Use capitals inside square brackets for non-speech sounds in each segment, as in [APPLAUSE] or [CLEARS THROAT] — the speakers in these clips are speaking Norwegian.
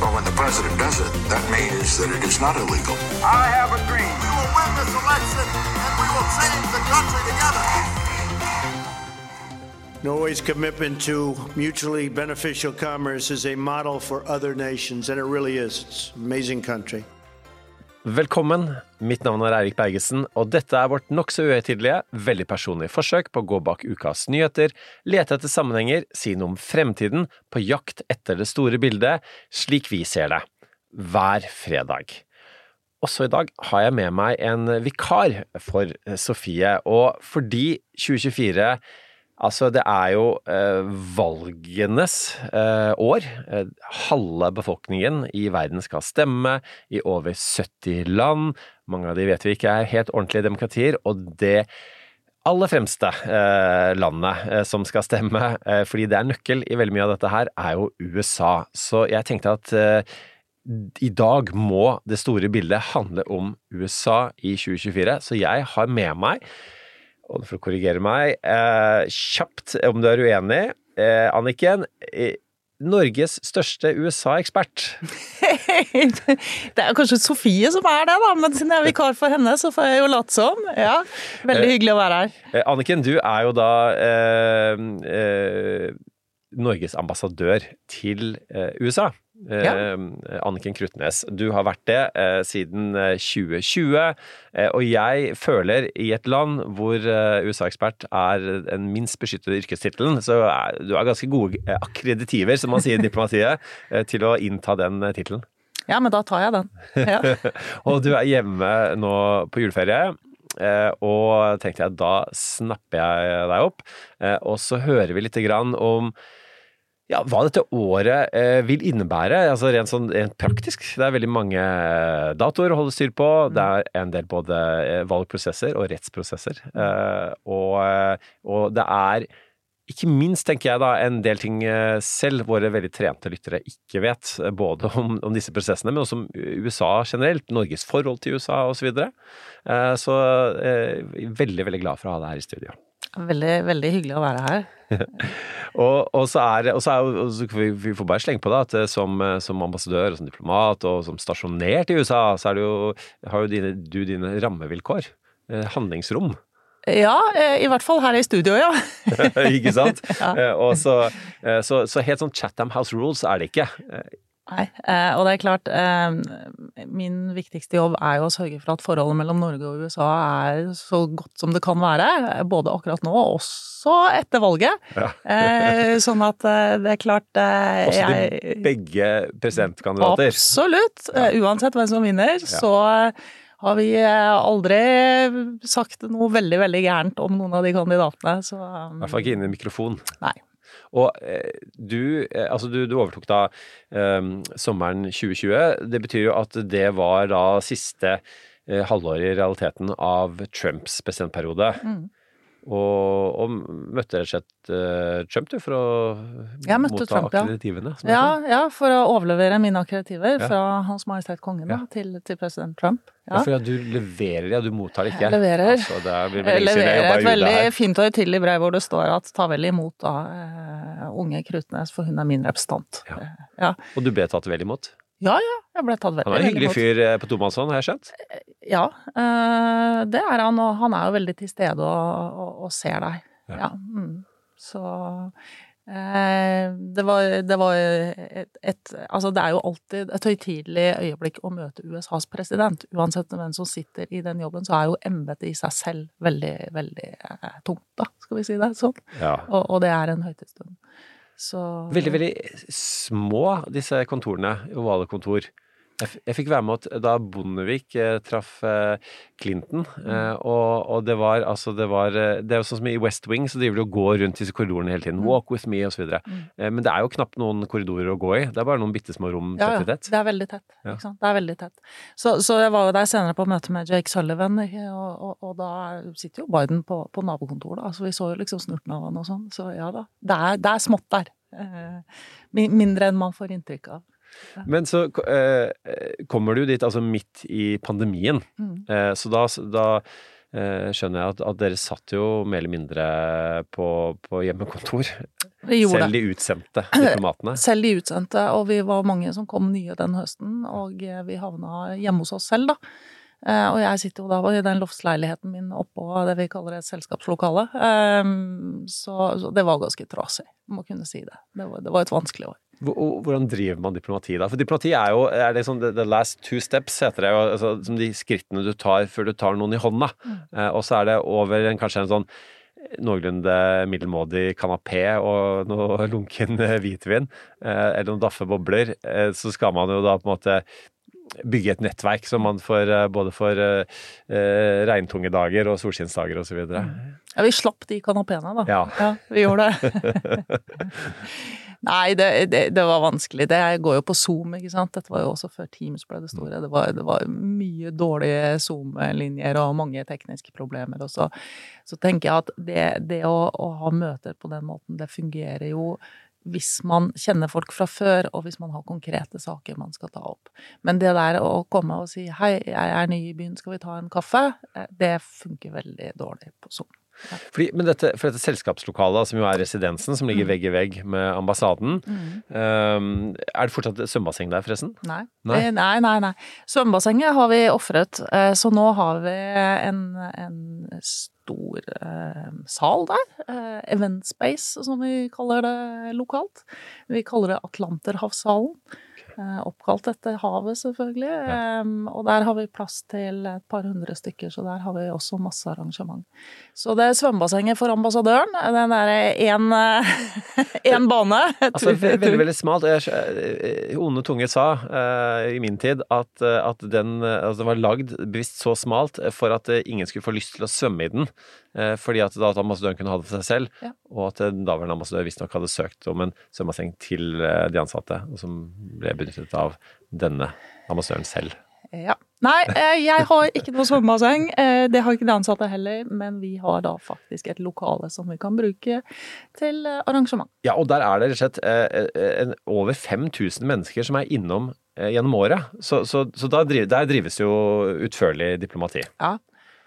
Well, when the president does it, that means that it is not illegal. I have a dream. We will win this election and we will change the country together. Norway's commitment to mutually beneficial commerce is a model for other nations, and it really is. It's an amazing country. Velkommen. Mitt navn er Eirik Bergesen, og dette er vårt nokså uhøytidelige, veldig personlige forsøk på å gå bak ukas nyheter, lete etter sammenhenger, si noe om fremtiden, på jakt etter det store bildet, slik vi ser det. Hver fredag. Også i dag har jeg med meg en vikar for Sofie, og fordi 2024 Altså, det er jo eh, valgenes eh, år. Eh, halve befolkningen i verden skal stemme i over 70 land. Mange av de vet vi ikke er helt ordentlige demokratier, og det aller fremste eh, landet eh, som skal stemme, eh, fordi det er nøkkel i veldig mye av dette her, er jo USA. Så jeg tenkte at i dag må det store bildet handle om USA i 2024, så jeg har med meg og for å korrigere meg eh, kjapt om du er uenig, eh, Anniken. Eh, Norges største USA-ekspert. [LAUGHS] det er kanskje Sofie som er det, da, men siden jeg er vikar for henne, så får jeg jo late som. Ja, Veldig hyggelig å være her. Eh, Anniken, du er jo da eh, eh, Norges ambassadør til USA. Ja. Anniken Krutnes, du har vært det eh, siden 2020. Eh, og jeg føler, i et land hvor eh, USA-ekspert er den minst beskyttede yrkestittelen, så er, du har ganske gode akkreditiver, som man sier i diplomatiet, [LAUGHS] til å innta den tittelen. Ja, men da tar jeg den. Ja. [LAUGHS] og du er hjemme nå på juleferie. Og tenkte jeg, da snapper jeg deg opp, og så hører vi lite grann om ja, hva dette året eh, vil innebære, altså rent, sånn, rent praktisk. Det er veldig mange eh, datoer å holde styr på. Det er en del både eh, valgprosesser og rettsprosesser. Eh, og, eh, og, det er ikke minst, tenker jeg da, en del ting selv våre veldig trente lyttere ikke vet. Både [LAUGHS] om, om disse prosessene, men også om USA generelt. Norges forhold til USA osv. Så, videre. eh, så veldig, veldig glad for å ha deg her i studio. Veldig, veldig hyggelig å være her. [LAUGHS] og, og, så er, og så er og så vi, vi, får bare slenge på det at eh, som, eh, som, ambassadør og som diplomat og som stasjonert i USA, så jo, har jo dine, du dine rammevilkår. Eh, handlingsrom. Ja, i hvert fall her i studio, ja. [LAUGHS] ikke sant? [LAUGHS] ja. Og så, så, så helt sånn Chatham House Rules er det ikke. Nei, og det er klart Min viktigste jobb er jo å sørge for at forholdet mellom Norge og USA er så godt som det kan være. Både akkurat nå og også etter valget. Ja. Sånn at det er klart Også jeg, de begge presidentkandidater? Absolutt. Uansett hvem som vinner, så har vi aldri sagt noe veldig, veldig gærent om noen av de kandidatene. Så, I hvert fall ikke inn i mikrofon. Nei. Og eh, du, eh, altså du, du overtok da um, sommeren 2020. Det betyr jo at det var da siste halvår i realiteten av Trumps presidentperiode. Mm. Og, og, møtte rett og slett uh, Trump, du, for å motta Trump, akkreditivene? Ja. Ja, ja. for å overlevere mine akkreditiver ja. fra Hans Majestet Kongen da, til, til, president Trump. Ja. for du leverer, ja, du mottar det ikke? Jeg leverer. Altså, det jeg leverer et veldig fint og høytidelig brev hvor det står at ta vel imot da uh, unge Krutnes, for hun er min representant. Ja. Og du ble tatt vel imot? Ja, ja. Jeg ble tatt veldig Han er en hyggelig fyr på tomannshånd, har jeg skjønt? Ja, det er han. Og han er jo veldig til stede og, og, og ser deg. Ja. ja. Mm. Så eh, det var, det var et, et, Altså, det er jo alltid et høytidelig øyeblikk å møte USAs president. Uansett hvem som sitter i den jobben, så er jo embetet i seg selv veldig, veldig eh, tungt, da, skal vi si det sånn. Ja. Og, og det er en høytidsstund. Så Veldig, veldig små, disse kontorene. Ovale kontor. Jeg, jeg fikk være med da Bondevik eh, traff eh, Clinton, eh, og, og det var altså det var eh, Det er jo sånn som i West Wing, så driver de og går rundt disse korridorene hele tiden. Walk with me, osv. Mm. Eh, men det er jo knapt noen korridorer å gå i. Det er bare noen bitte små rom Ja, tett ja. i tett. Det er veldig tett. Ja. Det er veldig tett. Så, så jeg var jo der senere på møte med Jake Sullivan, og, og, og da sitter jo Biden på, på nabokontoret, da. Så vi så jo liksom snurten av han og sånn. Så ja da. Det er, det er smått der. Eh, mindre enn man får inntrykk av. Men så eh, kommer du dit altså midt i pandemien, Mm. eh, så da, da eh, skjønner jeg at, at dere satt jo mer eller mindre på, på hjemmekontor. Selv de utsendte diplomatene. [CLEARS THROAT] Selv de utsendte, og vi var mange som kom nye den høsten, og eh, vi havna hjemme hos oss selv, da. Eh, Og jeg sitter jo da i den loftsleiligheten min oppå det vi kaller et selskapslokale. Eh, Så, så det var ganske trasig, må kunne si det. Det var, det var et vanskelig år. Hvordan driver man diplomati da? For diplomati er jo er det sånn, the, last two steps, heter det jo. Altså, som de skrittene du tar før du tar noen i hånda. Eh, og så er det over en, kanskje en sånn noenlunde middelmådig kanapé og noe [LAUGHS] lunken eh, hvitvin, eh, eller noen daffe bobler, eh, så skal man jo da på en måte bygge et nettverk som man får både for eh, regntunge dager og solskinnsdager osv. Ja, vi slapp de kanapeene, da. Ja. vi gjorde det. [LAUGHS] [LAUGHS] Nei, det, det, det var vanskelig. Det går jo på Zoom, ikke sant. Dette var jo også før Teams ble det store. Det var, det var mye dårlige Zoom-linjer og mange tekniske problemer. Og så, tenker jeg at det, å, å ha møter på den måten, det fungerer jo hvis man kjenner folk fra før, og hvis man har konkrete saker man skal ta opp. Men det der å komme og si 'hei, jeg er ny i byen, skal vi ta en kaffe', det funker veldig dårlig på Zoom. Fordi, men dette, for dette selskapslokalet, som jo er residensen, som ligger vegg i vegg med ambassaden, ehm, er det fortsatt svømmebasseng der, forresten? Nei. Nei? Eh, Nei, nei, nei. Svømmebassenget har vi ofret, eh, så nå har vi en, en stor eh, sal der. Eh, event space, som vi kaller det lokalt. Vi kaller det Atlanterhavssalen. Eh, oppkalt etter havet, selvfølgelig. Eh, og der har vi plass til et par hundre stykker, så der har vi også masse arrangement. Så det er svømmebassenget for ambassadøren. Den derre én [LAUGHS] bane. [LAUGHS] Altså, ve veldig, veldig smalt. Eh, Onde tunge sa uh, i min tid at, eh, at den eh, altså, den var lagd bevisst så smalt eh, for at eh, ingen skulle få lyst til å svømme i den. Eh, fordi at da at ambassadøren kunne ha det for seg selv, Ja. og at daværende ambassadør visstnok hadde søkt om en svømmebasseng til eh, de ansatte, og som ble benyttet av denne ambassadøren selv. Ja. Nei, eh, jeg har ikke noe svømmebasseng. Det har ikke de ansatte heller, men vi har da faktisk et lokale som vi kan bruke til arrangement. Ja, og der er det rett og slett over 5000 mennesker som er innom gjennom året. Så, så, så der drives jo utførlig diplomati. Ja.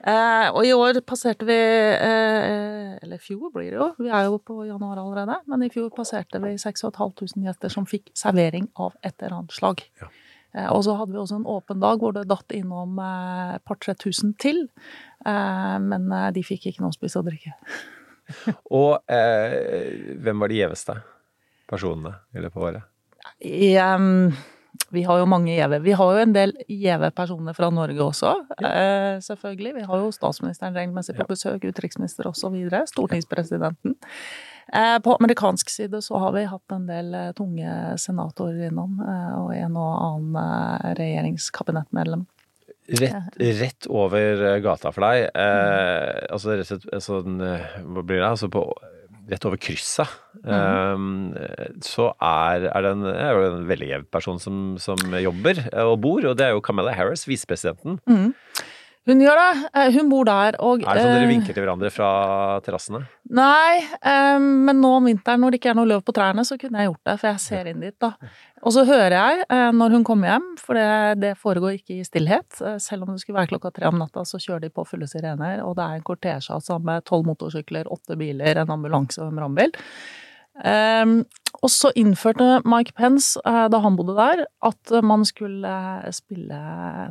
Eh, og i år passerte vi eh, Eller i fjor blir det jo, vi er jo på januar allerede. Men i fjor passerte vi 6500 gjester som fikk servering av et eller annet slag. Ja. Eh, og så hadde vi også en åpen dag hvor det datt innom eh, et par-tre tusen til. Eh, men eh, de fikk ikke noe å spise og drikke. [LAUGHS] Og eh, hvem var de gjeveste personene i løpet av året? I, em, vi har jo mange gjeve. Vi har jo en del gjeve personer fra Norge også, eh, selvfølgelig. Vi har jo statsministeren regelmessig på besøk, utenriksminister osv., stortingspresidenten. Eh, på amerikansk side så har vi hatt en del eh, tunge senatorer innom, og en og annen regjeringskabinettmedlem. Rett, rett over gata for deg, eh, altså slett sånn eh, Hva blir det? Altså på Rett over krysset, eh, så er, er det en, er jo en veldig jevn person som, som jobber og bor, og det er jo Camilla Harris, visepresidenten. Hun gjør det. eh, Hun bor der. Og, Er det sånn dere eh, vinker til hverandre fra terrassene? Nei, eh, men nå om vinteren når det ikke er noe løv på trærne, så kunne jeg gjort det, for jeg ser inn dit, da. Og så hører jeg når hun kommer hjem, for det, det foregår ikke i stillhet. Selv om det skulle være klokka tre om natta, så kjører de på fulle sirener, og det er en kortesje altså, med tolv motorsykler, åtte biler, en ambulanse og en brannbil. Um, og så innførte Mike Pence, eh, da han bodde der, at man skulle eh, spille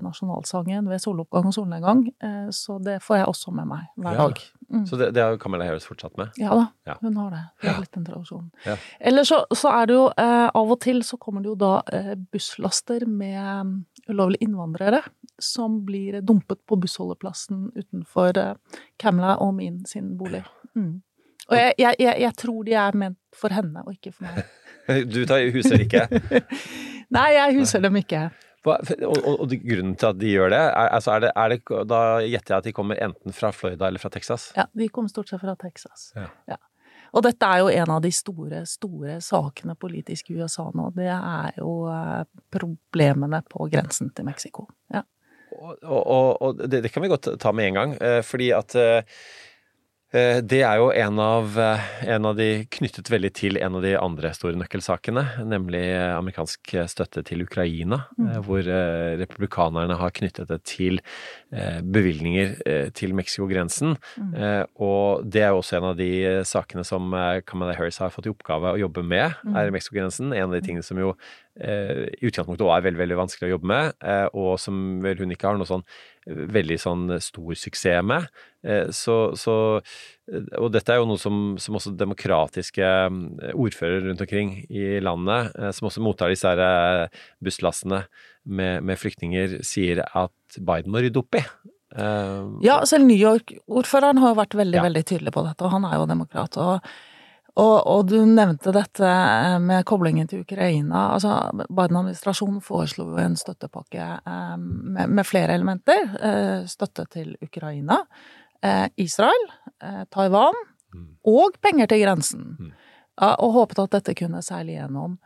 nasjonalsangen ved soloppgang og solnedgang. Eh, så det får jeg også med meg hver Ja. dag. Mm. Så det, det har jo Camilla Harris fortsatt med. Ja da, Ja. hun har det. Det er blitt en tradisjon. Ja. Eller så, så er det jo eh, Av og til så kommer det jo da eh, busslaster med mm, ulovlige innvandrere som blir dumpet på bussholdeplassen utenfor eh, Camilla og min sin bolig. Mm. Og jeg, jeg, jeg, jeg tror de er ment for henne og ikke for meg. [LAUGHS] Du tar huser ikke. [LAUGHS] Nei, jeg huser dem ikke. Hva, og, og, og grunnen til at de gjør det, er, altså er det, er det Da gjetter jeg at de kommer enten fra Florida eller fra Texas? Ja, de kommer stort sett fra Texas. Ja. Ja. Og dette er jo en av de store, store sakene politisk i USA nå. Det er jo eh, problemene på grensen til Mexico. Ja. Og, og, og, det, det kan vi godt ta med en gang, eh, fordi at eh, det er jo en av, eh, en av de knyttet veldig til en av de andre store nøkkelsakene, nemlig eh, amerikansk støtte til Ukraina, mm. hvor eh, republikanerne har knyttet det til eh, bevilgninger eh, til Mexico-grensen. Mm. og det er jo også en av de eh, sakene som eh, Kamala Harris har fått i oppgave å jobbe med, er Mexico-grensen. En av de tingene som jo eh, i utgangspunktet også er veldig, veldig vanskelig å jobbe med, eh, og som vel hun ikke har noe sånn eh, veldig sånn stor suksess med. Eh, så, så, eh, og dette er jo noe som, som også demokratiske eh, ordførere rundt omkring i landet, som også mottar disse her busslastene med, med flyktninger, sier at Biden må rydde opp i. Ja, selv New York-ordføreren har jo vært veldig, Ja. veldig tydelig på dette, og han er jo demokrat. Og, og, og du nevnte dette med koblingen til Ukraina. Altså, Biden-administrasjonen foreslo jo en støttepakke eh, med, med flere elementer. Eh, støtte til Ukraina, Israel, eh, Taiwan og penger til grensen. Og håpet at dette kunne seile igjennom.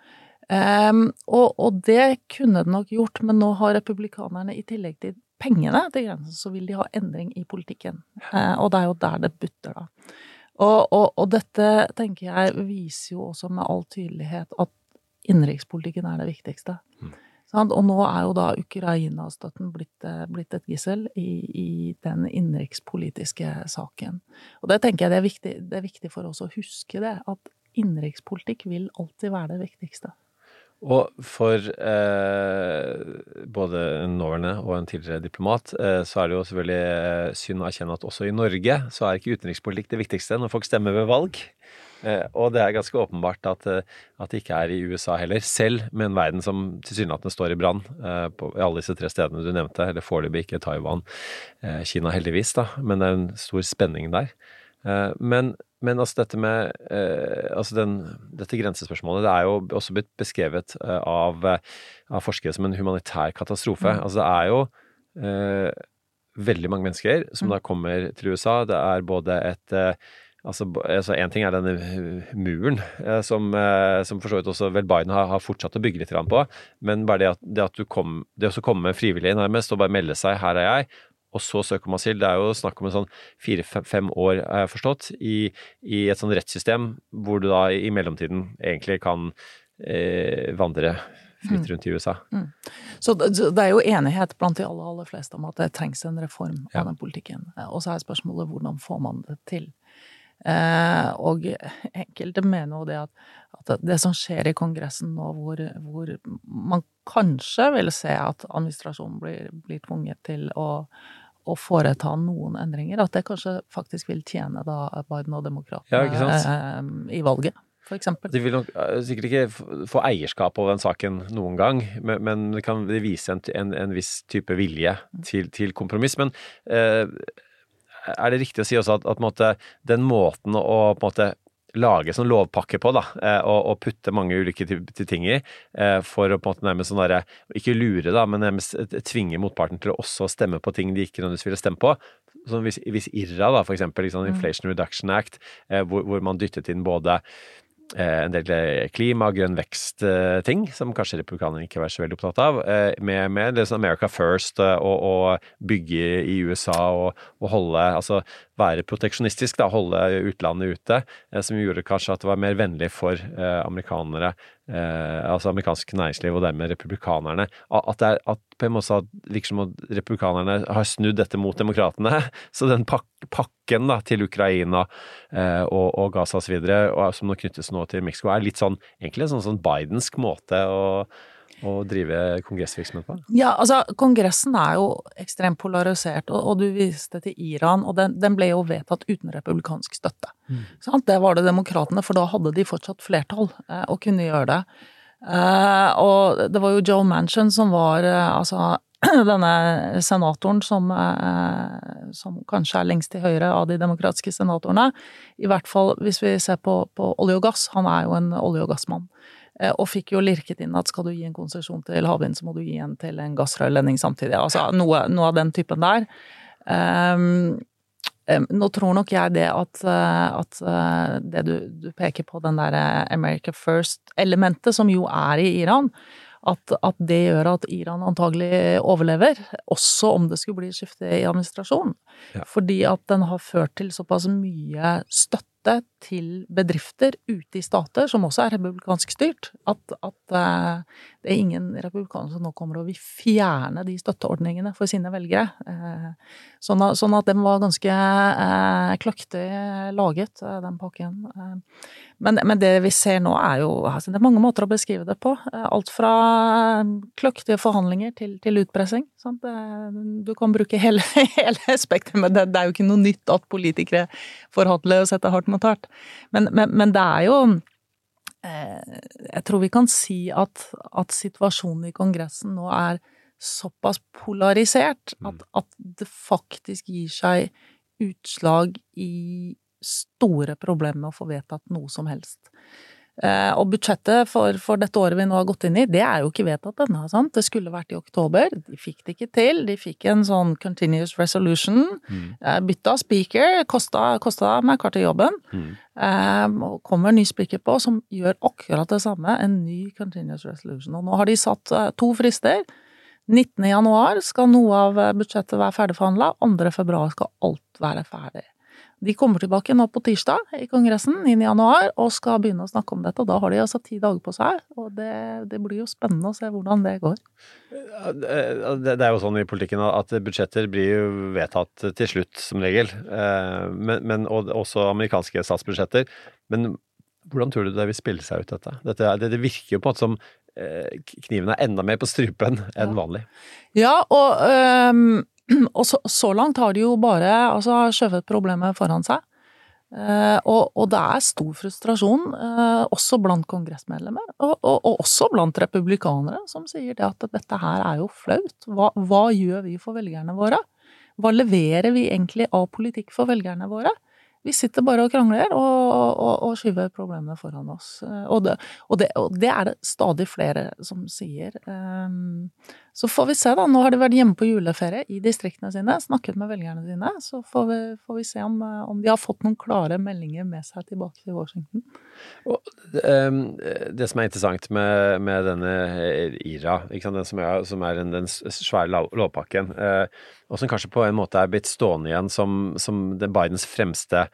Ehm, og, og det kunne det nok gjort, men nå har republikanerne i tillegg til pengene til grensen, så vil de ha endring i politikken. Eh, og det er jo der det butter, da. Og, og, og dette, tenker jeg, viser jo også med all tydelighet at innenrikspolitikken er det viktigste. Og nå er jo da Ukraina-støtten blitt, eh, blitt et gissel i, i den innenrikspolitiske saken. Og det tenker jeg det er, viktig, det er viktig for oss å huske det, at innenrikspolitikk vil alltid være det viktigste. Og for eh, både en nåværende og en tidligere diplomat, eh, så er det jo selvfølgelig eh, synd å erkjenne at også i Norge så er ikke utenrikspolitikk det viktigste når folk stemmer ved valg. Eh, og det er ganske åpenbart at, eh, at det ikke er i USA heller, selv med en verden som tilsynelatende står i brann eh, i alle disse tre stedene du nevnte, eller foreløpig ikke Taiwan, Kina heldigvis, da, men det er en stor spenning der. Men, men altså dette med altså den, dette grensespørsmålet det er jo også blitt beskrevet av, av forskere som en humanitær katastrofe. Altså det er jo eh, veldig mange mennesker som da kommer til USA. Det er både et Altså, altså En ting er denne muren, eh, som, eh, som for så vidt også vel Biden har, har fortsatt å bygge litt på. Men bare det at, det at du kom, det å komme frivillig nærmest og bare melde seg 'her er jeg', og så søke om asyl. Det er jo snakk om en sånn fire-fem år, har jeg forstått, i, i et sånn rettssystem hvor du da i mellomtiden egentlig kan eh, vandre fritt rundt i USA. Så det så det er jo enighet blant de aller, aller fleste om at det trengs en reform Ja. av den politikken. Eh, Og så er spørsmålet hvordan får man det til? Eh, og enkelte mener jo det at, at det som skjer i Kongressen nå, hvor, hvor man kanskje vil se at administrasjonen blir, blir tvunget til å, å foreta noen endringer, at det kanskje faktisk vil tjene da Biden og demokratene Ja, eh, i valget, for eksempel. De vil nok eh, sikkert ikke få eierskap over den saken noen gang, men, men det kan vise en, en, en viss type vilje til, til kompromiss. Men eh, er det riktig å si også at, at måte, den måten å på måte lage sånn lovpakke på, da, eh, og, og putte mange ulike ting i, eh, for å på en måte nærmest sånn derre Ikke lure, da, men nærmest eh, tvinge motparten til å også stemme på ting de ikke nødvendigvis ville stemme på. Sånn hvis, hvis IRA, da, for eksempel, liksom, Inflation Reduction Act, hvor, hvor man dyttet inn både en del eh, klima- grønn vekst-ting, som kanskje republikanerne ikke var så veldig opptatt av, eh, med, med det sånn America First eh, og, og bygge i USA og, og holde Altså være proteksjonistisk, da, holde utlandet ute, eh, som gjorde kanskje at det var mer vennlig for eh, amerikanere, eh, altså amerikansk næringsliv og dermed republikanerne. At det er at på en måte virker som at republikanerne har snudd dette mot demokratene. [LAUGHS] Så den pak pakken da, til Ukraina eh, og, og Gaza osv., som nå knyttes nå til Mexico, er litt sånn egentlig en sånn, sånn Bidensk måte å, å drive kongressvirksomhet på. Ja, altså, Kongressen er jo ekstremt polarisert, og, og du viste til Iran, og den, den ble jo vedtatt uten republikansk støtte. Sant? Det var det demokratene, for da hadde de fortsatt flertall eh, og kunne gjøre det. Eh, og det var jo Joe Manchin som var eh, altså [CLEARS THROAT] denne senatoren som, eh, som kanskje er lengst til høyre av de demokratiske senatorene. I hvert fall hvis vi ser på, på olje og gass. Han er jo en olje- og gassmann. Eh, og fikk jo lirket inn at skal du gi en konsesjon til havvind, så må du gi en til en gassrørledning samtidig. Altså noe, noe av den typen der. Um, nå tror nok jeg det at, at det du, du, peker på, den derre America First-elementet, som jo er i Iran, at, at, det gjør at Iran antagelig overlever, også om det skulle bli skifte i administrasjon. Ja. Fordi at den har ført til såpass mye støtte til bedrifter ute i stater som også er republikansk styrt, at, at uh, det er ingen republikanere som nå kommer og vil fjerne de støtteordningene for sine velgere. Uh, sånn, at, sånn, at, den var ganske uh, kløktig laget, den pakken. Men, men, det vi ser nå, er jo altså, Det er mange måter å beskrive det på. Alt fra kløktige forhandlinger til, til utpressing. Sant? Du kan bruke hele, [LAUGHS] hele men det, det, er jo ikke noe nytt at politikere forhandler og setter hardt mot hardt. Men, men, men det er jo eh, Jeg tror vi kan si at, at, situasjonen i Kongressen nå er såpass polarisert at, mm. at det faktisk gir seg utslag i store problemer med å få vedtatt noe som helst. Eh, og budsjettet for, for, dette året vi nå har gått inn i, det er jo ikke vedtatt ennå. Det skulle vært i oktober. De fikk det ikke til. De fikk en sånn continuous resolution. Mm. Eh, bytta speaker. Kosta, kosta McCarthy jobben. Mm. Eh, og kommer en ny speaker på som gjør akkurat det samme. En ny continuous resolution. Og nå har de satt to frister. 19. januar skal noe av budsjettet være ferdigforhandla. 2. februar skal alt være ferdig. De kommer tilbake nå på tirsdag i Kongressen inn i januar og skal begynne å snakke om dette. og Da har de altså ti dager på seg, og det, det blir jo spennende å se hvordan det går. Det er jo sånn i politikken at budsjetter blir jo vedtatt til slutt, som regel. Eh, men, men, og også amerikanske statsbudsjetter. Men hvordan tror du det vil spille seg ut, dette? dette det, det virker jo på en måte som eh, kniven er enda mer på strupen enn vanlig. Ja, og øhm, [CLEARS THROAT] Og så, så, langt har de jo bare altså, skjøvet problemet foran seg. Eh, og, og, det er stor frustrasjon, eh, også blant kongressmedlemmer, og, og, og, også blant republikanere, som sier det at dette her er jo flaut. Hva, hva gjør vi for velgerne våre? Hva leverer vi egentlig av politikk for velgerne våre? Vi sitter bare og krangler og, skyver problemene foran oss. Det, og, det, og det, er det stadig flere som sier. Um, så får vi se, da. Nå har de vært hjemme på juleferie i distriktene sine, snakket med velgerne sine. Så får vi, får vi se om, eh, om, de har fått noen klare meldinger med seg tilbake til Washington. Og, um, det som er interessant med, med denne IRA, den som er, som er den, svære lovpakken, uh, og som kanskje på en måte er blitt stående igjen som, som Bidens fremste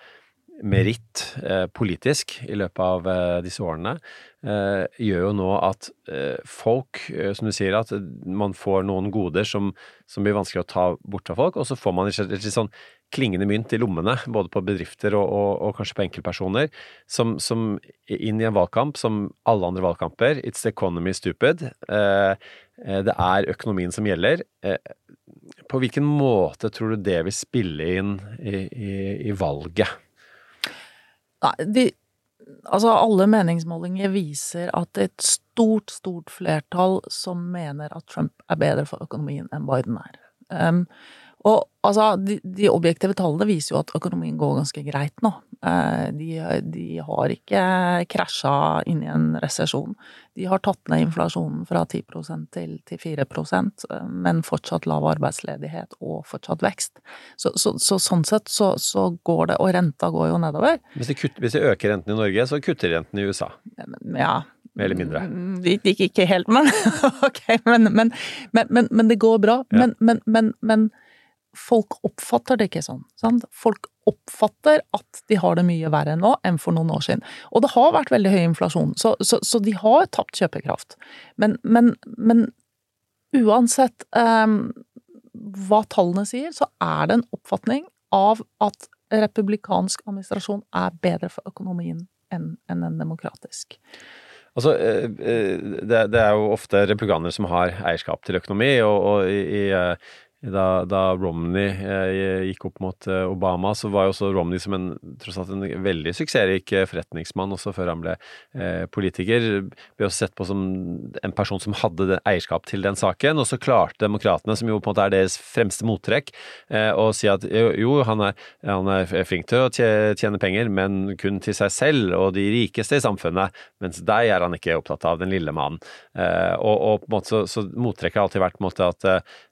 meritt eh, politisk i løpet av eh, disse årene, eh, gjør jo nå at folk, som du sier, at man får noen goder som, som, blir vanskelig å ta bort fra folk, og så får man et litt sånn klingende mynt i lommene, både på bedrifter og, og, og kanskje på enkeltpersoner, som, som, inn i en valgkamp som alle andre valgkamper, it's the economy stupid, det er økonomien som gjelder. På hvilken måte tror du det vil spille inn i, i, i valget? Nei, de Altså, alle meningsmålinger viser at et stort, stort flertall som mener at Trump er bedre for økonomien enn Biden er. Um, og altså, de, de, objektive tallene viser jo at økonomien går ganske greit nå. Eh, de, de har ikke krasja inn i en resesjon. De har tatt ned inflasjonen fra 10% til, til 4 eh, men fortsatt lav arbeidsledighet og fortsatt vekst. Så, så, så sånn sett så, så, går det, og renta går jo nedover. Hvis de, kutter, hvis de øker renten i Norge, så kutter de renten i USA? Ja, mer eller mindre? Ikke, ikke helt, [LAUGHS] men ok. Men, men, men, men det går bra. Ja. Men, folk oppfatter det ikke sånn. Sant? Folk oppfatter at de har det mye verre nå enn for noen år siden. Og det har vært veldig høy inflasjon, så, så, så de har tapt kjøpekraft. Men, men, men uansett eh, hva tallene sier, så er det en oppfatning av at republikansk administrasjon er bedre for økonomien enn en, en demokratisk. Altså, eh, eh, det, er jo ofte republikanere som har eierskap til økonomi, og, i, da, da Romney eh, gikk opp mot eh, Obama, så var jo også Romney som en tross alt en veldig suksessrik eh, forretningsmann også før han ble eh, politiker. Ble også sett på som en person som hadde den, eierskap til den saken. Og så klarte demokratene, som jo på en måte er deres fremste mottrekk, eh, å si at jo, han, er, han er flink til å tjene penger, men kun til seg selv og de rikeste i samfunnet, mens deg er han ikke opptatt av, den lille mannen. Eh, og, og på en måte så, så mottrekket har alltid vært på en måte at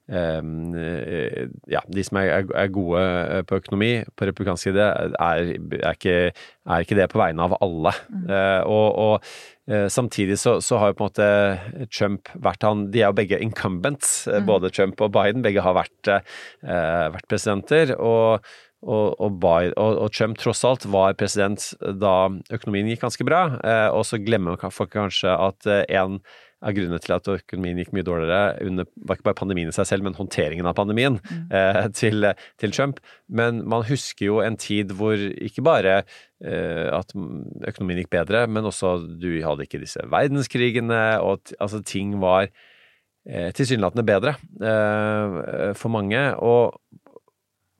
ja, de som er, er- gode eh, på økonomi på republikansk side, er, er, ikke, er ikke det på vegne av alle. Eh, og, og eh, samtidig så, så har jo på en måte Trump vært han De er jo begge incumbents, mm. både Trump og Biden. Begge har vært, eh, vært presidenter. og og, og, Biden, og, og Trump tross alt var president da økonomien gikk ganske bra. Eh, og så glemmer folk kanskje at eh, en av grunnene til at økonomien gikk mye dårligere under, var ikke bare pandemien i seg selv, men håndteringen av pandemien eh, til, til Trump. Men man husker jo en tid hvor ikke bare eh, at økonomien gikk bedre, men også du hadde ikke disse verdenskrigene, og altså ting var eh, tilsynelatende bedre eh, for mange. Og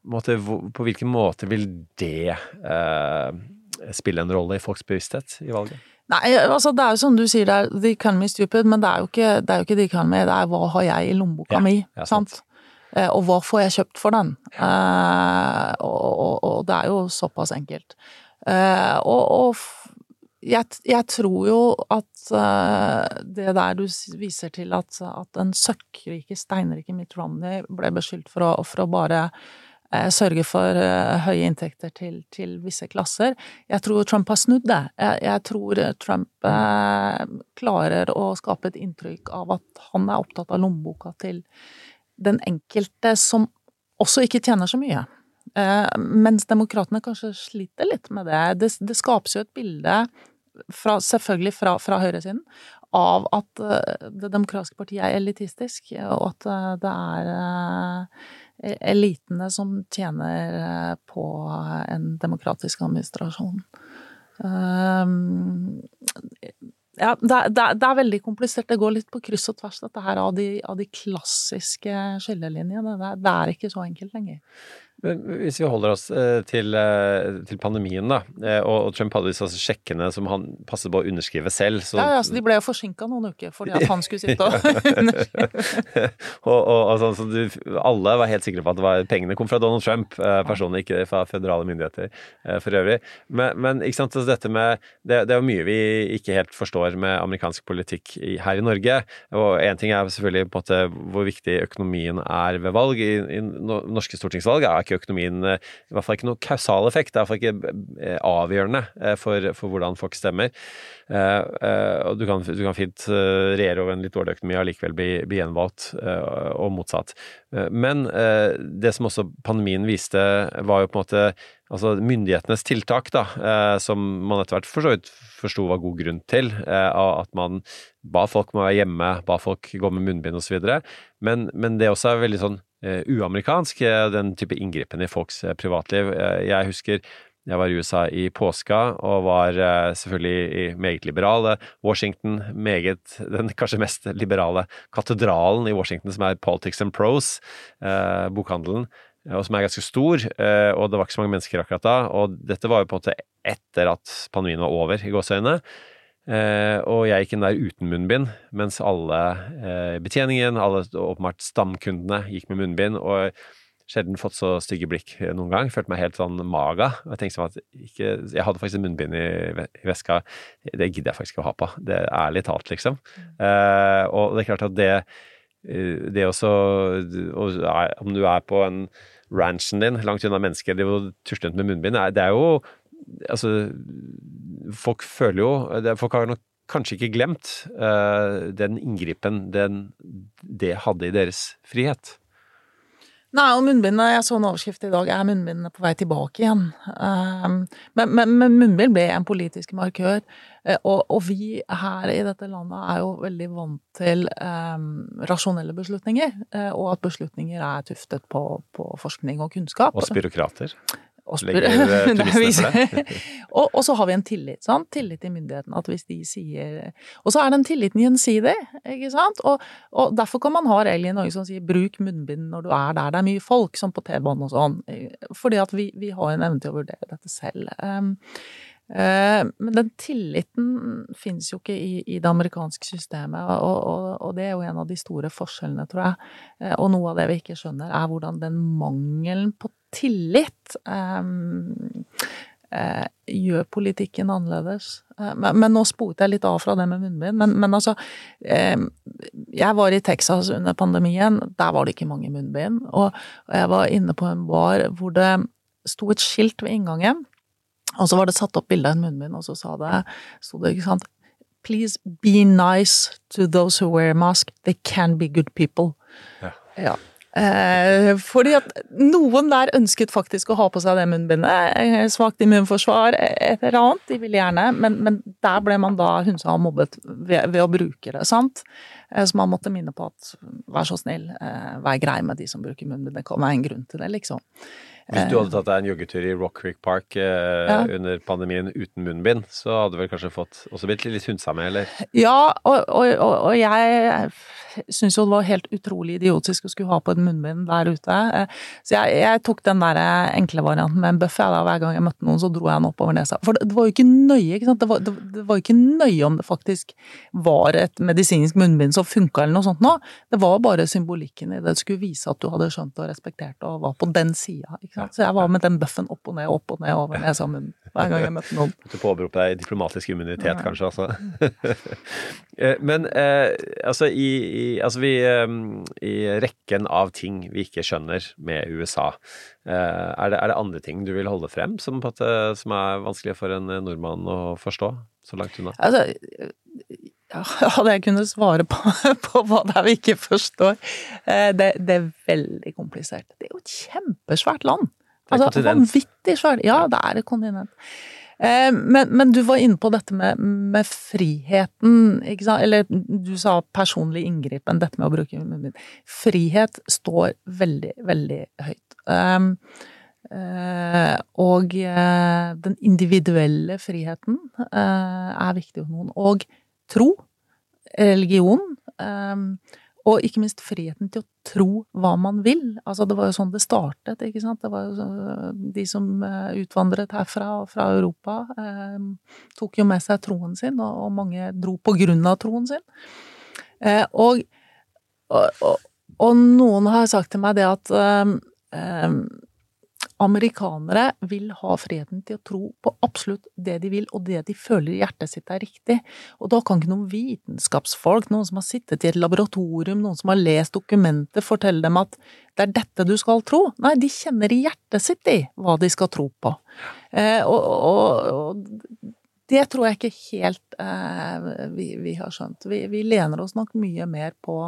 måte, på hvilken måte vil det eh, spille en rolle i folks bevissthet i valget? Nei, altså det er jo som du sier, det er the economy stupid, men det er jo ikke, det er jo ikke the economy, det er hva har jeg i lommeboka Ja, mi, sant. sant? Eh, Og hva får jeg kjøpt for den? Eh, og, og, og det er jo såpass enkelt. Eh, og og jeg, jeg tror jo at eh, det der du viser til at, at den søkkrike, steinrike Mitt Romney ble beskyldt for å, for å bare sørge for eh, høye inntekter til, til visse klasser. Jeg tror Trump har snudd det. Jeg, jeg tror Trump eh, klarer å skape et inntrykk av at han er opptatt av lommeboka til den enkelte som også ikke tjener så mye. Eh, mens demokratene kanskje sliter litt med det. Det, det skapes jo et bilde, fra, selvfølgelig fra, fra høyresiden, av at eh, det demokratiske partiet er elitistisk, og at eh, det er eh, elitene som tjener eh, på en demokratisk administrasjon. Um, ja, det, det, det er veldig komplisert. Det går litt på kryss og tvers, dette her av de, av de klassiske skillelinjene. Det, det er ikke så enkelt lenger. Men hvis vi holder oss eh, til, eh, til pandemien, da, eh, og, Trump hadde disse sjekkene som han passet på å underskrive selv så, Ja, ja, så De ble jo forsinka noen uker fordi at han skulle sitte og [LAUGHS] underskrive. og, og, altså, så du, alle var helt sikre på at det var, pengene kom fra Donald Trump personlig, ikke fra føderale myndigheter for øvrig. Men, men ikke sant, altså, dette med, det, det er jo mye vi ikke helt forstår med amerikansk politikk her i Norge. Og én ting er selvfølgelig på en måte hvor viktig økonomien er ved valg. I, i norske stortingsvalg er ikke økonomien eh, i hvert fall ikke noen kausal effekt. Det er iallfall ikke eh, avgjørende eh, for, for hvordan folk stemmer. Og du kan, du kan fint regjere over en litt dårlig økonomi og allikevel bli, bli gjenvalgt, og motsatt. Men det som også pandemien viste, var jo på en måte altså myndighetenes tiltak, da, som man etter hvert for så vidt forsto var god grunn til. At man ba folk om å være hjemme, ba folk gå med munnbind osv. Men, men det også er veldig sånn uamerikansk, eh, den type inngripen i folks eh, privatliv. Eh, jeg husker jeg var i USA i påska og var eh, selvfølgelig meget liberale Washington, meget den kanskje mest liberale katedralen i Washington, som er Politics and Prose, eh, bokhandelen, eh, og som er ganske stor, eh, og det var ikke så mange mennesker akkurat da, og dette var jo på en måte etter at pandemien var over, i gåseøyne. Eh, og jeg gikk inn der uten munnbind, mens alle eh, betjeningen, alle åpenbart stamkundene gikk med munnbind, og sjelden fått så stygge blikk noen gang. Følte meg helt sånn maga. Og jeg tenkte sånn at ikke, jeg hadde faktisk munnbind i, veska. Det gidder jeg faktisk ikke å ha på. Det er ærlig talt, liksom. Eh, og det er klart at det eh, det også og Om du er på en ranchen din, langt unna mennesker, de er tusler rundt med munnbind, det er jo Altså, folk føler jo det, Folk har nok kanskje ikke glemt uh, den inngripen den, det hadde i deres frihet. Nei, og munnbindet, jeg så en overskrift i dag, er munnbindene på vei tilbake igjen? Um, men, men, men munnbind ble en politisk markør, eh, og, og vi her i dette landet er jo veldig vant til um, rasjonelle beslutninger, eh, og at beslutninger er tuftet på, på forskning og kunnskap. Og byråkrater. [LAUGHS] det. [LAUGHS] og, og så har vi en tillit, sant? tillit til myndighetene. At hvis de sier Og så er den tilliten gjensidig, ikke sant? Og, og derfor kan man ha regler i Norge som sier bruk munnbind når du er der det er mye folk, som på T-banen og sånn. Fordi at vi, vi har en evne til å vurdere dette selv. Um, men den tilliten finnes jo ikke i, i det amerikanske systemet, og, og, og, det er jo en av de store forskjellene, tror jeg. Eh, og noe av det vi ikke skjønner, er hvordan den mangelen på tillit um, uh, gjør politikken annerledes. Uh, men, men, nå sporet jeg litt av fra det med munnbind. Men, men altså uh, Jeg var i Texas under pandemien. Der var det ikke mange munnbind. Og, og jeg var inne på en bar hvor det sto et skilt ved inngangen og så var det satt opp bilde av en munnbind, og så sa det, sto det, ikke sant Please be nice to those who wear mask. They can be good people. Ja. ja. Eh, fordi at noen der ønsket faktisk å ha på seg det munnbindet. Eh, svakt immunforsvar, et eller annet. De ville gjerne, men, men der ble man da hunsa og mobbet ved, ved, å bruke det. sant? Eh, så man måtte minne på at vær så snill, vær grei med de som bruker munnbind. Det kan være en grunn til det, liksom. Hvis du hadde tatt deg en joggetur i Rock Creek Park eh, ja. under pandemien uten munnbind, så hadde du vel kanskje fått også blitt litt hundsa med, eller? Ja, og, og, og, og jeg syns jo det var helt utrolig idiotisk å skulle ha på et munnbind der ute. Eh, så jeg, jeg tok den der eh, enkle varianten med en bøff. Hver gang jeg møtte noen, så dro jeg den oppover nesa. For det, det var jo ikke nøye, ikke sant. Det var, det, det var ikke nøye om det faktisk var et medisinsk munnbind som funka eller noe sånt nå. Det var bare symbolikken i det. Det skulle vise at du hadde skjønt og respektert og var på den sida. Så jeg var med den bøffen opp og ned, opp og ned over nesa munnen hver gang jeg møtte noen. Du påberoper deg diplomatisk immunitet, kanskje, altså. [LAUGHS] Eh, men eh, altså, i, i, altså vi, eh, i rekken av ting vi ikke skjønner med USA, eh, er, det, er, det, andre ting du vil holde frem som, som er vanskelig for en nordmann å forstå, så langt unna? Altså, hadde [LAUGHS] jeg kunnet svare på, [LAUGHS] på, hva det er vi ikke forstår eh, det, det, er veldig komplisert. Det er jo et kjempesvært land. Altså, vanvittig svært. Ja, det er et kontinent. Eh, men, men, du var inne på dette med, med, friheten? Eller du sa personlig inngripen, dette med å bruke munnbind. Frihet står veldig, veldig høyt. Um, uh, og uh, den individuelle friheten uh, er viktig for noen. Og tro, religion, um, og ikke minst friheten til å tro hva man vil. Altså, det var jo sånn det startet, ikke sant. Det var jo de som eh, utvandret herfra, og fra Europa, eh, tok jo med seg troen sin, og, mange dro på grunn av troen sin. Eh, og, og, og, noen har sagt til meg det at eh, eh Amerikanere vil ha friheten til å tro på absolutt det de vil, og det de føler i hjertet sitt er riktig. Og da kan ikke noen vitenskapsfolk, noen som har sittet i et laboratorium, noen som har lest dokumenter, fortelle dem at det er dette du skal tro. Nei, de kjenner i hjertet sitt de, hva de skal tro på. Eh, og, og, og, det tror jeg ikke helt eh, vi, vi, har skjønt. Vi, vi lener oss nok mye mer på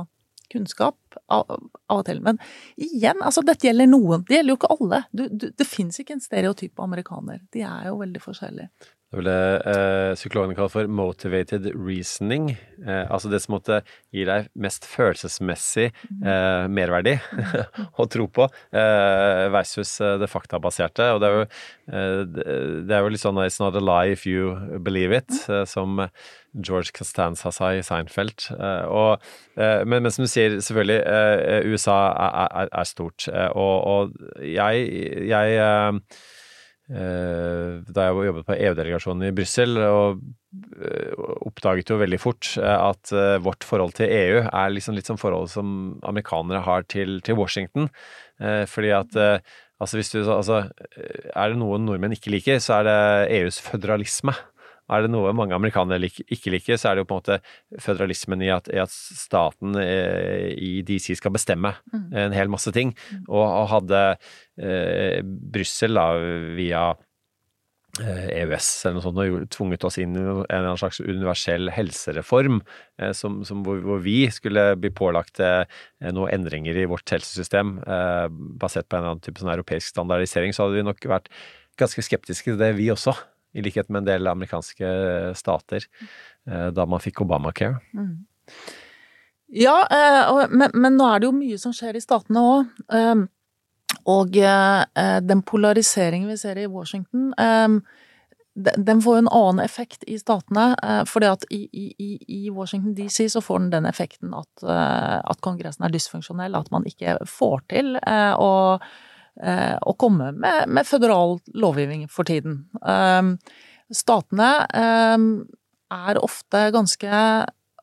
kunnskap av, og til. Men igjen, altså dette gjelder noen. Det gjelder jo ikke alle. Du, du, det fins ikke en stereotyp amerikaner. De er jo veldig forskjellige. Det ville eh, psykologene kalle for motivated reasoning. Eh, altså det som måtte gi deg mest følelsesmessig eh, merverdi [LAUGHS] å tro på, eh, versus eh, det faktabaserte. Og det er, jo, eh, det er jo litt sånn 'it's not a lie if you believe it', som George Costanza sa i Seinfeld. Og, men, men, som du sier, selvfølgelig, USA er, er, er stort. Og, og jeg, jeg da jeg jobbet på EU-delegasjonen i Brussel, og eh, oppdaget jo veldig fort eh, at vårt forhold til EU er liksom litt som forholdet som amerikanere har til, til Washington. Fordi at altså hvis du, altså, Er det noe nordmenn ikke liker, så er det EUs føderalisme. Er det noe mange amerikanere ikke liker, så er det jo på en måte føderalismen i at, i at staten eh, i DC skal bestemme mm. en hel masse ting. Mm. Og, og hadde eh, Brussel da via eh, EØS eller noe sånt, og tvunget oss inn i en slags universell helsereform, eh, som, som hvor, hvor, vi skulle bli pålagt eh, noen endringer i vårt helsesystem basert på en eller annen type sånn europeisk standardisering, så hadde vi nok vært ganske skeptiske til det, vi også i likhet med en del amerikanske stater, eh, da man fikk Obamacare. Mm. Ja, eh, men, nå er det jo mye som skjer i statene òg. Eh, Og eh, den polariseringen vi ser i Washington eh, den får jo en annen effekt i statene, eh, fordi at i, Washington DC så får den den effekten at, eh, Kongressen er dysfunksjonell, at man ikke får til eh, å, eh, komme med, med føderal lovgivning for tiden. Eh, statene eh, er ofte ganske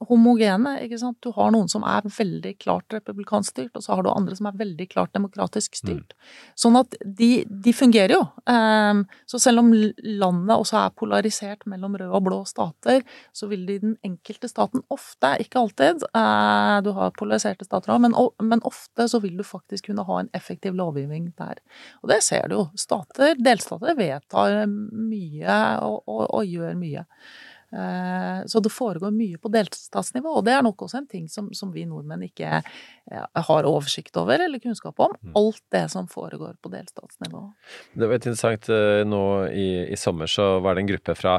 homogene, ikke sant. Du har noen som er veldig klart republikansk styrt, og så har du andre som er veldig klart demokratisk styrt. Sånn at de, de fungerer jo. Um, så selv om landet også er polarisert mellom røde og blå stater, så vil det i den enkelte staten ofte, ikke alltid, eh, du har polariserte stater òg, men, men ofte så vil du faktisk kunne ha en effektiv lovgivning der. Og det ser du jo. Stater, delstater vedtar mye og, og, og gjør mye. Eh, Så det foregår mye på delstatsnivå, og det er nok også en ting som, som vi nordmenn ikke eh, har oversikt over eller kunnskap om. Alt det som foregår på delstatsnivå. Det var interessant eh, nå i, i sommer så var det en gruppe fra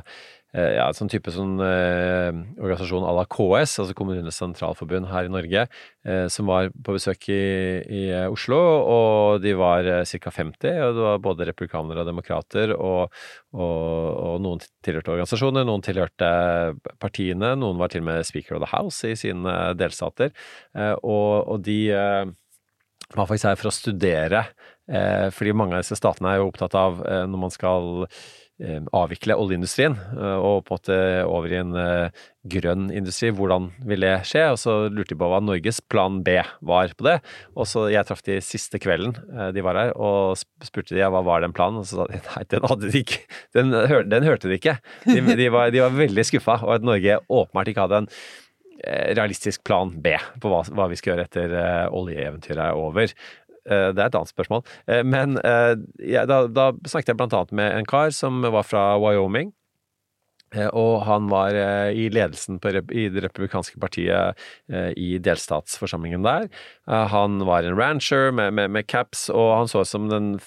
ja, sånn type sånn eh, organisasjon à la KS, altså Kommunenes Sentralforbund her i Norge, eh, som var på besøk i, i eh, Oslo, og de var eh, ca. 50, og det var både republikanere og demokrater, og, og, og noen tilhørte organisasjoner, noen tilhørte partiene, noen var til og med Speaker of the House i sine delstater, eh, og, og de eh, var faktisk her for å studere, eh, fordi mange av disse statene er jo opptatt av eh, når man skal eh, avvikle oljeindustrien eh, og på en måte over i en eh, grønn industri, hvordan vil det skje? Og så lurte de på hva Norges plan B var på det. Og så jeg traff de siste kvelden eh, de var her, og spurte de hva var den planen, og så sa de [LAUGHS] nei, den hadde de ikke. Den, den hørte de ikke. De, de, var, de var veldig skuffa, og at Norge åpenbart ikke hadde en eh, realistisk plan B på hva, hva vi skal gjøre etter eh, oljeeventyret er over. Eh, Det er et annet spørsmål. Eh, Men ja, da, da snakket jeg blant annet med en kar som var fra Wyoming. Eh, Og han var eh, i ledelsen på, i det republikanske partiet eh, i delstatsforsamlingen der. Eh, Han var en rancher med, med, med caps, og han så ut som den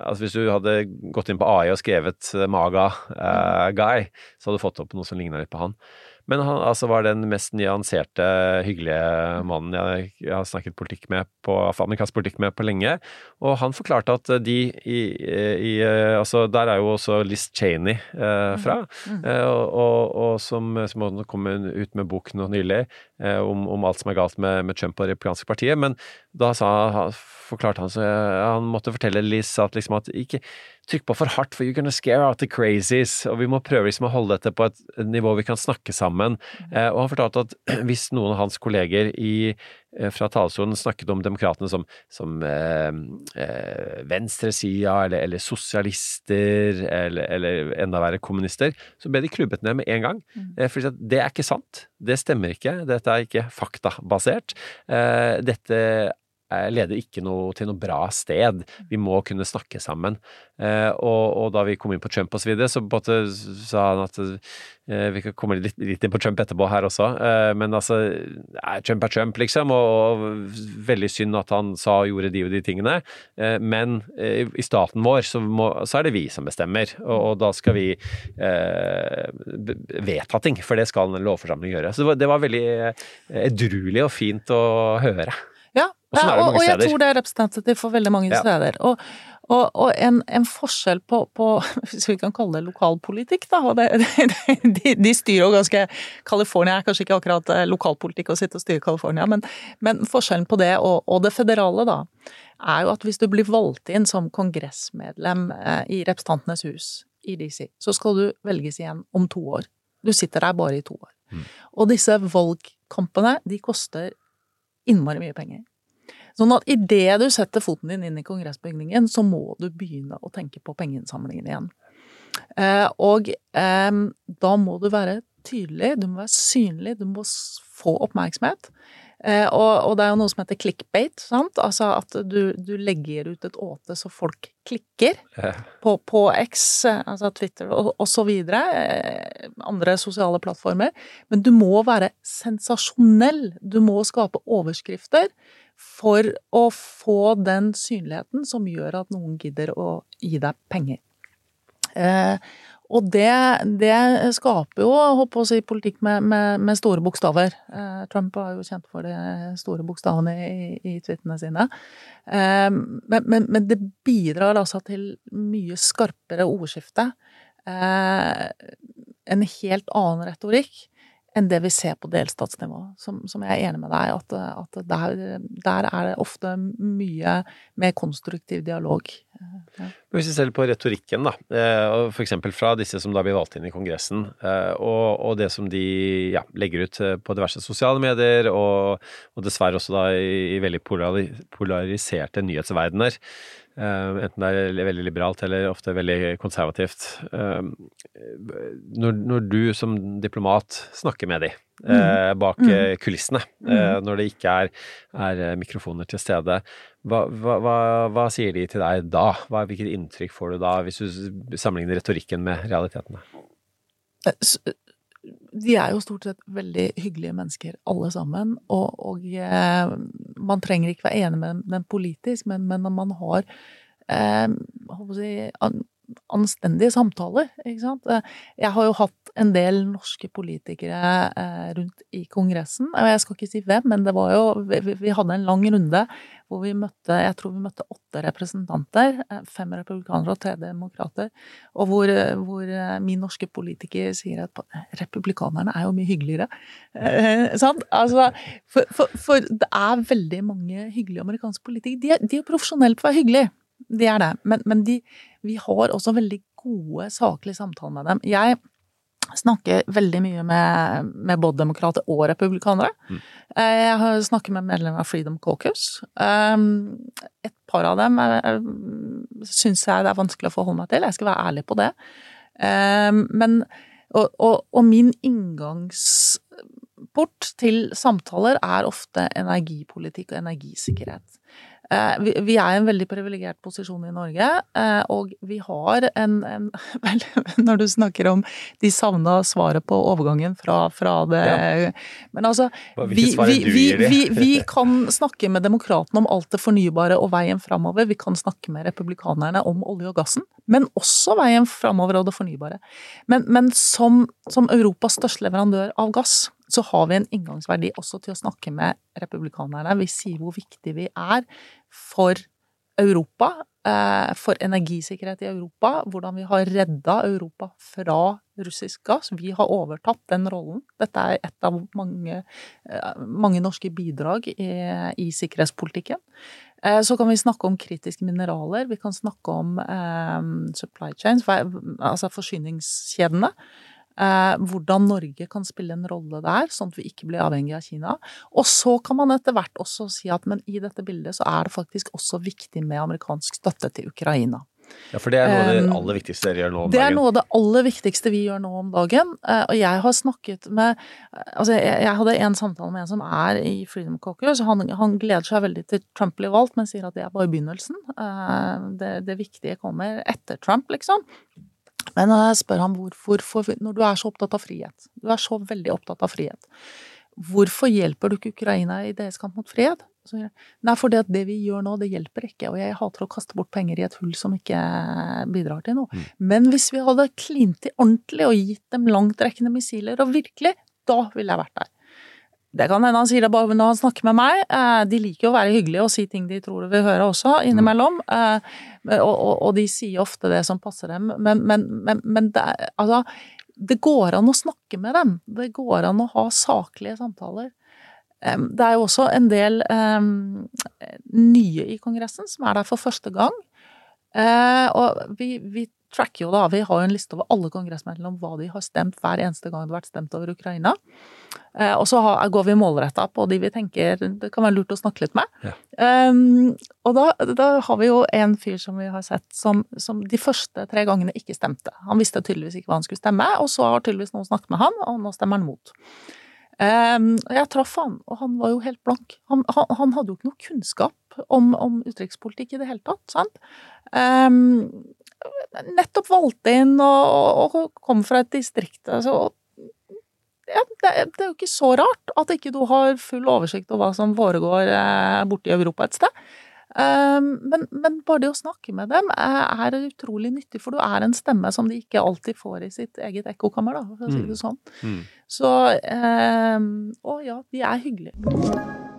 Altså Hvis du hadde gått inn på AI og skrevet 'Maga Maga-guy, så hadde du fått opp noe som ligna litt på han. Men han altså var den mest nyanserte, hyggelige mannen jeg, jeg har snakket politikk med på, amerikansk politikk med på lenge. Og han forklarte at de i, i Altså, der er jo også Liz Cheney eh, fra. Eh, og, og, og som, som kom ut med bok nå nylig om, om alt som er galt med, med Trump og det republikanske partiet. Men da sa, forklarte han så han måtte fortelle Liz at liksom at ikke trykk på for hardt, for you're gonna scare out the crazies. Og vi må prøve liksom å holde dette på et nivå vi kan snakke sammen. Eh, og han fortalte at [CLEARS THROAT] hvis noen av hans kolleger i, eh, fra talerstolen snakket om demokratene som, som eh, eh, venstresida, eller, eller sosialister, eller, eller enda verre kommunister, så ble de klubbet ned med en gang. Eh, fordi det er ikke sant. Det stemmer ikke. Dette er ikke faktabasert. Eh, dette eh, leder ikke noe, til noe bra sted. Vi må kunne snakke sammen. Eh, og, og da vi kom inn på Trump osv., så videre, så sa han at eh, vi kan komme litt, litt inn på Trump etterpå her også, eh, men altså eh, Trump er Trump, liksom, og, og veldig synd at han sa og gjorde de og de tingene, eh, men eh, i staten vår så, må, så er det vi som bestemmer, og, og da skal vi eh, vedta ting, for det skal en lovforsamling gjøre. Så det var, det var veldig eh, edruelig og fint å høre. Ja, Og og, og jeg tror det er representativt for veldig mange Ja. steder. Og, og, en, en forskjell på, på, [LAUGHS] hvis vi kan kalle det lokalpolitikk, da, det, [LAUGHS] de, de styrer jo ganske California er kanskje ikke akkurat eh, lokalpolitikk å sitte og styre California, men, men forskjellen på det og, og det federale, da, er jo at hvis du blir valgt inn som kongressmedlem eh, i Representantenes hus i DC, så skal du velges igjen om to år. Du sitter der bare i to år. Og disse valgkampene, de koster innmari mye penger. Sånn at idet du setter foten din inn i kongressbygningen, så må du begynne å tenke på pengeinnsamlingen igjen. Eh, og eh, da må du være tydelig, du må være synlig, du må få oppmerksomhet. Eh, og, og det er jo noe som heter clickbait, sant? Altså at du, du legger ut et åte så folk klikker på, på X, eh, altså Twitter og, og så videre, eh, andre sosiale plattformer. Men du må være sensasjonell. Du må skape overskrifter for å få den synligheten som gjør at noen gidder å gi deg penger. Eh, Og det, det skaper jo, jeg håper å si, politikk med, med, med store bokstaver. Eh, Trump var jo kjent for de store bokstavene i, i tweetene sine. Eh, men, men, men, det bidrar altså til mye skarpere ordskifte. Eh, en helt annen retorikk enn det vi ser på delstatsnivå. Som, som jeg er enig med deg at, at der, der, er det ofte mye mer konstruktiv dialog. Ja. Hvis vi ser på retorikken, da, eh, f.eks. fra disse som da blir valgt inn i Kongressen, eh, og, og det som de ja, legger ut eh, på diverse sosiale medier, og, og dessverre også da i, i veldig polariserte nyhetsverdener. Uh, enten det er veldig liberalt eller ofte veldig konservativt. Uh, når, når, du som diplomat snakker med de uh, bak mm. kulissene, mm. når det ikke er, er mikrofoner til stede, hva, hva, hva, hva, sier de til deg da? Hva, hvilket inntrykk får du da, hvis du sammenligner retorikken med realitetene? De er jo stort sett veldig hyggelige mennesker, alle sammen. Og, og eh, man trenger ikke være enig med dem politisk, men, men man har eh, si, anstendige samtaler. Ikke sant? Eh, jeg har jo hatt en del norske politikere eh, rundt i Kongressen. Jeg skal ikke si hvem, men det var jo Vi, hadde en lang runde hvor vi møtte Jeg tror vi møtte åtte representanter. Eh, fem republikanere og tre demokrater. Og hvor, hvor min norske politiker sier at republikanerne er jo mye hyggeligere. Eh, [LAUGHS] sant? Altså, for, for, for, det er veldig mange hyggelige amerikanske politikere. De de er profesjonelle på å være hyggelige de er det. Men, men de, vi har også veldig gode, saklige samtaler med dem. Jeg snakker veldig mye med, med både demokrater og republikanere. Mm. Eh, jeg har snakket med medlemmer av Freedom Caucus. Um, et par av dem syns jeg det er vanskelig å forholde meg til. Jeg skal være ærlig på det. Um, men, og, og, og min inngangsport til samtaler er ofte energipolitikk og energisikkerhet. Eh, vi er i en veldig privilegert posisjon i Norge, eh, og vi har en, en [LAUGHS] vel, Når du snakker om de savna svaret på overgangen fra, fra det ja. Men altså vi, vi, vi, [LAUGHS] vi, kan snakke med demokratene om alt det fornybare og veien framover. Vi kan snakke med republikanerne om olje og gassen, men også veien framover og det fornybare. Men, men som, som Europas største leverandør av gass så har vi en inngangsverdi også til å snakke med republikanerne. Vi sier hvor viktig vi er for Europa, eh, for energisikkerhet i Europa, hvordan vi har redda Europa fra russisk gass. Vi har overtatt den rollen. Dette er et av mange, eh, mange norske bidrag i, i, sikkerhetspolitikken. Eh, så kan vi snakke om kritiske mineraler, vi kan snakke om supply chains, altså forsyningskjedene. Eh, hvordan Norge kan spille en rolle der, sånn at vi ikke blir avhengig av Kina. Og så kan man etter hvert også si at men i dette bildet så er det faktisk også viktig med amerikansk støtte til Ukraina. Ja, For det er noe av det eh, aller viktigste dere gjør nå om dagen? Det er noe av det aller viktigste vi gjør nå om dagen. Eh, og jeg har snakket med Altså, jeg, hadde en samtale med en som er i Freedom Caucus. Han, han gleder seg veldig til Trump blir valgt, men sier at det er bare begynnelsen. Det, det viktige kommer etter Trump, liksom. Men når jeg spør ham hvorfor, når du er så opptatt av frihet, du er så veldig opptatt av frihet, hvorfor hjelper du ikke Ukraina i deres kamp mot fred? Nei, for det, det vi gjør nå, det hjelper ikke, og jeg hater å kaste bort penger i et hull som ikke bidrar til noe. Mm. Men hvis vi hadde klint til ordentlig og gitt dem langtrekkende missiler, og virkelig, da ville jeg vært der. Det kan hende han sier det bare når han snakker med meg. Eh, de liker jo å være hyggelige og si ting de tror de vil høre også, innimellom. Eh, og, de sier ofte det som passer dem. Men, men, men, men det, altså, det går an å snakke med dem. Det går an å ha saklige samtaler. Det er jo også en del nye i Kongressen som er der for første gang. Uh, og vi, vi, tracker jo da, vi har jo en liste over alle kongressmedlemmer om hva de har stemt hver eneste gang det har vært stemt over Ukraina. Eh, og så har, går vi målretta på de vi tenker det kan være lurt å snakke litt med. Ja. Um, og da, da, har vi jo en fyr som vi har sett som, som, de første tre gangene ikke stemte. Han visste tydeligvis ikke hva han skulle stemme, og så har tydeligvis noen snakket med han, og nå stemmer han mot. Um, jeg traff han, og han var jo helt blank. Han, han, han hadde jo ikke noe kunnskap om, om utenrikspolitikk i det hele tatt. sant? Um, nettopp valgt inn og, og, kom fra et distrikt. Altså, ja, det, det, er jo ikke så rart at ikke du har full oversikt over hva som foregår eh, borte i Europa et sted. Um, men, men bare det å snakke med dem er, er utrolig nyttig, for du er en stemme som de ikke alltid får i sitt eget ekkokammer, da, for å si det sånn. Mm. Så um, Å ja, de er hyggelige.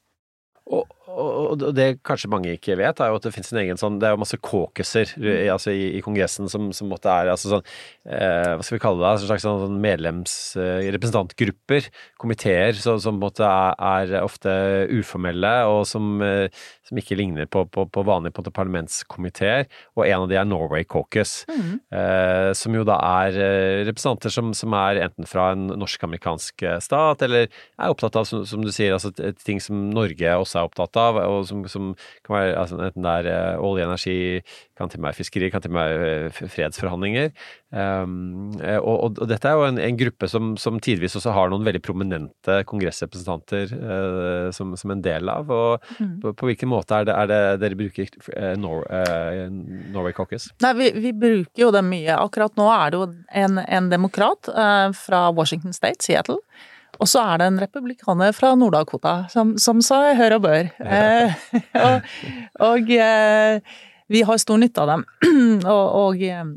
Og, det kanskje mange ikke vet, er jo at det finnes en egen sånn Det er jo masse caucuser i- altså i, i Kongressen som, som måtte er altså sånn eh, Hva skal vi kalle det? En slags sånn, sånn medlems... Eh, representantgrupper, komiteer, som måtte er, er ofte uformelle, og som, eh, som ikke ligner på, på, på vanlige på parlamentskomiteer. Og en av de er Norway Caucus, eh, som jo da er eh, representanter som, som er enten fra en norsk-amerikansk stat, eller er opptatt av, som, som du sier, altså ting som Norge også er opptatt av, og som, som kan være altså, enten det er eh, olje, energi, kan til med fiskeri, kan til være eh, fredsforhandlinger. Um, og, og, og dette er jo en, en gruppe som, som tidvis også har noen veldig prominente kongressrepresentanter uh, som, som en del av. Og Mm. på, på hvilken måte er det, er det dere bruker uh, Nor uh, Norway Caucus? Nei, vi, vi bruker jo det mye. Akkurat nå er det jo en, en demokrat fra Washington State, Seattle. Og så er det en republikaner fra Nord-Dakota, som, som sa hør og bør. Eh, [LAUGHS] og og eh, vi har stor nytte av dem. [CLEARS THROAT] og og eh,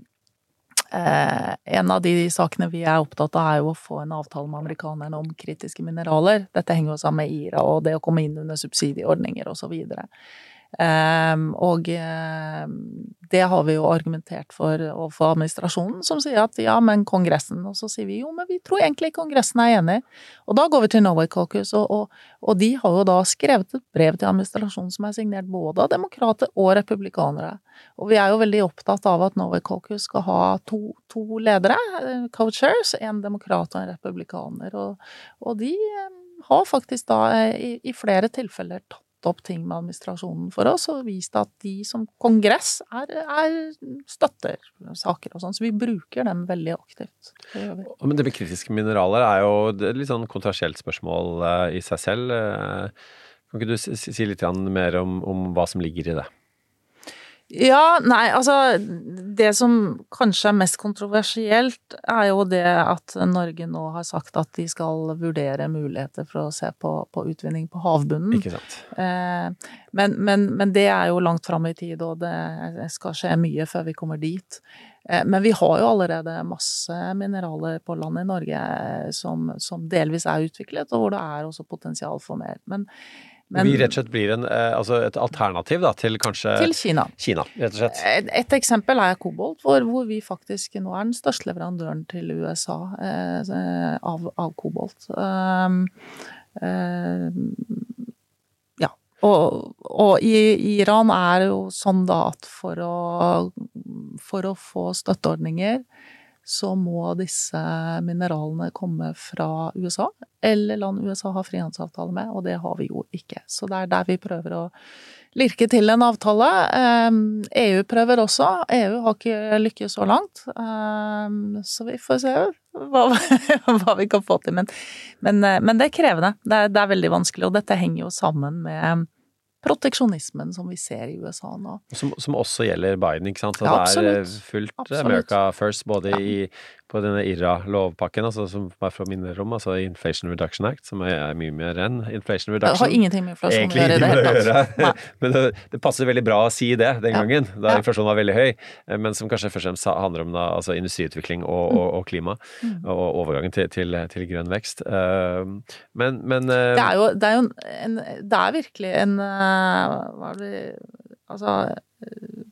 en av de sakene vi er opptatt av, er jo å få en avtale med amerikanerne om kritiske mineraler. Dette henger jo sammen med IRA og det å komme inn under subsidieordninger og så og um, det har vi jo argumentert for overfor administrasjonen, som sier at ja, men Kongressen Og så sier vi jo, men vi tror egentlig Kongressen er enig. Og da går vi til Norway Caucus, og, og, og de har jo da skrevet et brev til administrasjonen som er signert både av demokrater og republikanere. Og vi er jo veldig opptatt av at Norway Caucus skal ha to, to ledere, eh, co-chairs, en demokrat og en republikaner. Og, og de eh, har faktisk da eh, i, i flere tilfeller tatt opp ting med administrasjonen for oss, og vist at de som kongress er, er støtter saker og sånn. Så vi bruker dem veldig aktivt. Det. Men det med kritiske mineraler er jo et litt sånn kontrasielt spørsmål eh, i seg selv. Eh, Kan ikke du si, litt mer om, om hva som ligger i det? Ja, nei, altså Det som kanskje er mest kontroversielt, er jo det at Norge nå har sagt at de skal vurdere muligheter for å se på, på utvinning på havbunnen. Ikke sant? Eh, men, men, men det er jo langt fram i tid, og det skal skje mye før vi kommer dit. Eh, Men vi har jo allerede masse mineraler på land i Norge eh, som, som delvis er utviklet, og hvor det er også potensial for mer. Men, men vi rett og slett blir en, eh, altså et alternativ da, til kanskje til Kina. Kina, rett og slett. Et, et eksempel er kobolt, hvor, hvor vi faktisk nå er den største leverandøren til USA eh, av, av kobolt. Um, eh, ja. Og, og i Iran er det jo sånn da at for å, for å få støtteordninger så må disse mineralene komme fra USA, eller land USA har frihandelsavtale med, og det har vi jo ikke. Så det er der vi prøver å lirke til en avtale. EU prøver også. EU har ikke lykkes så langt, um, så vi får se hva, [LAUGHS] hva vi kan få til. Men, men, men det er krevende. Det er, det er veldig vanskelig, og dette henger jo sammen med proteksjonismen som vi ser i USA nå. Som, som også gjelder Biden, ikke sant? Så Ja, det er eh, fullt Absolutt. America first, både i, på denne IRA-lovpakken, altså, som er fra å rom, om, altså Inflation Reduction Act, som er mye mer enn Inflation Det Reduction. har ingenting med inflasjon å gjøre i det hele det tatt. [LAUGHS] Men det, det passer veldig bra å si det den Ja. gangen, da Ja. inflasjonen var veldig høy, eh, men som kanskje først og fremst handler om da, altså industriutvikling og, og, og klima, Mm. og overgangen til, til, til grønn vekst. Eh, Men, men Det er jo, det er jo en, det er virkelig en Hva er det Altså eh,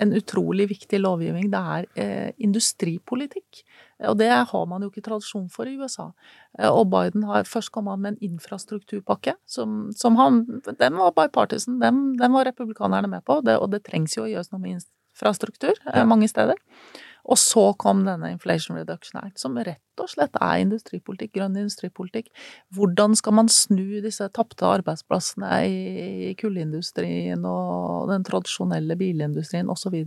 en utrolig viktig lovgivning. Det er eh, industripolitikk. Og det har man jo ikke tradisjon for i USA. Eh, og Biden har først kommet med en infrastrukturpakke som, som han Den var bipartisan, den, den var republikanerne med på, det, og det trengs jo å gjøres noe med infrastruktur eh, mange steder. Og så kom denne Inflation Reduction Act, som rett og slett er industripolitikk, grønn industripolitikk. Hvordan skal man snu disse tapte arbeidsplassene i kullindustrien og den tradisjonelle bilindustrien osv.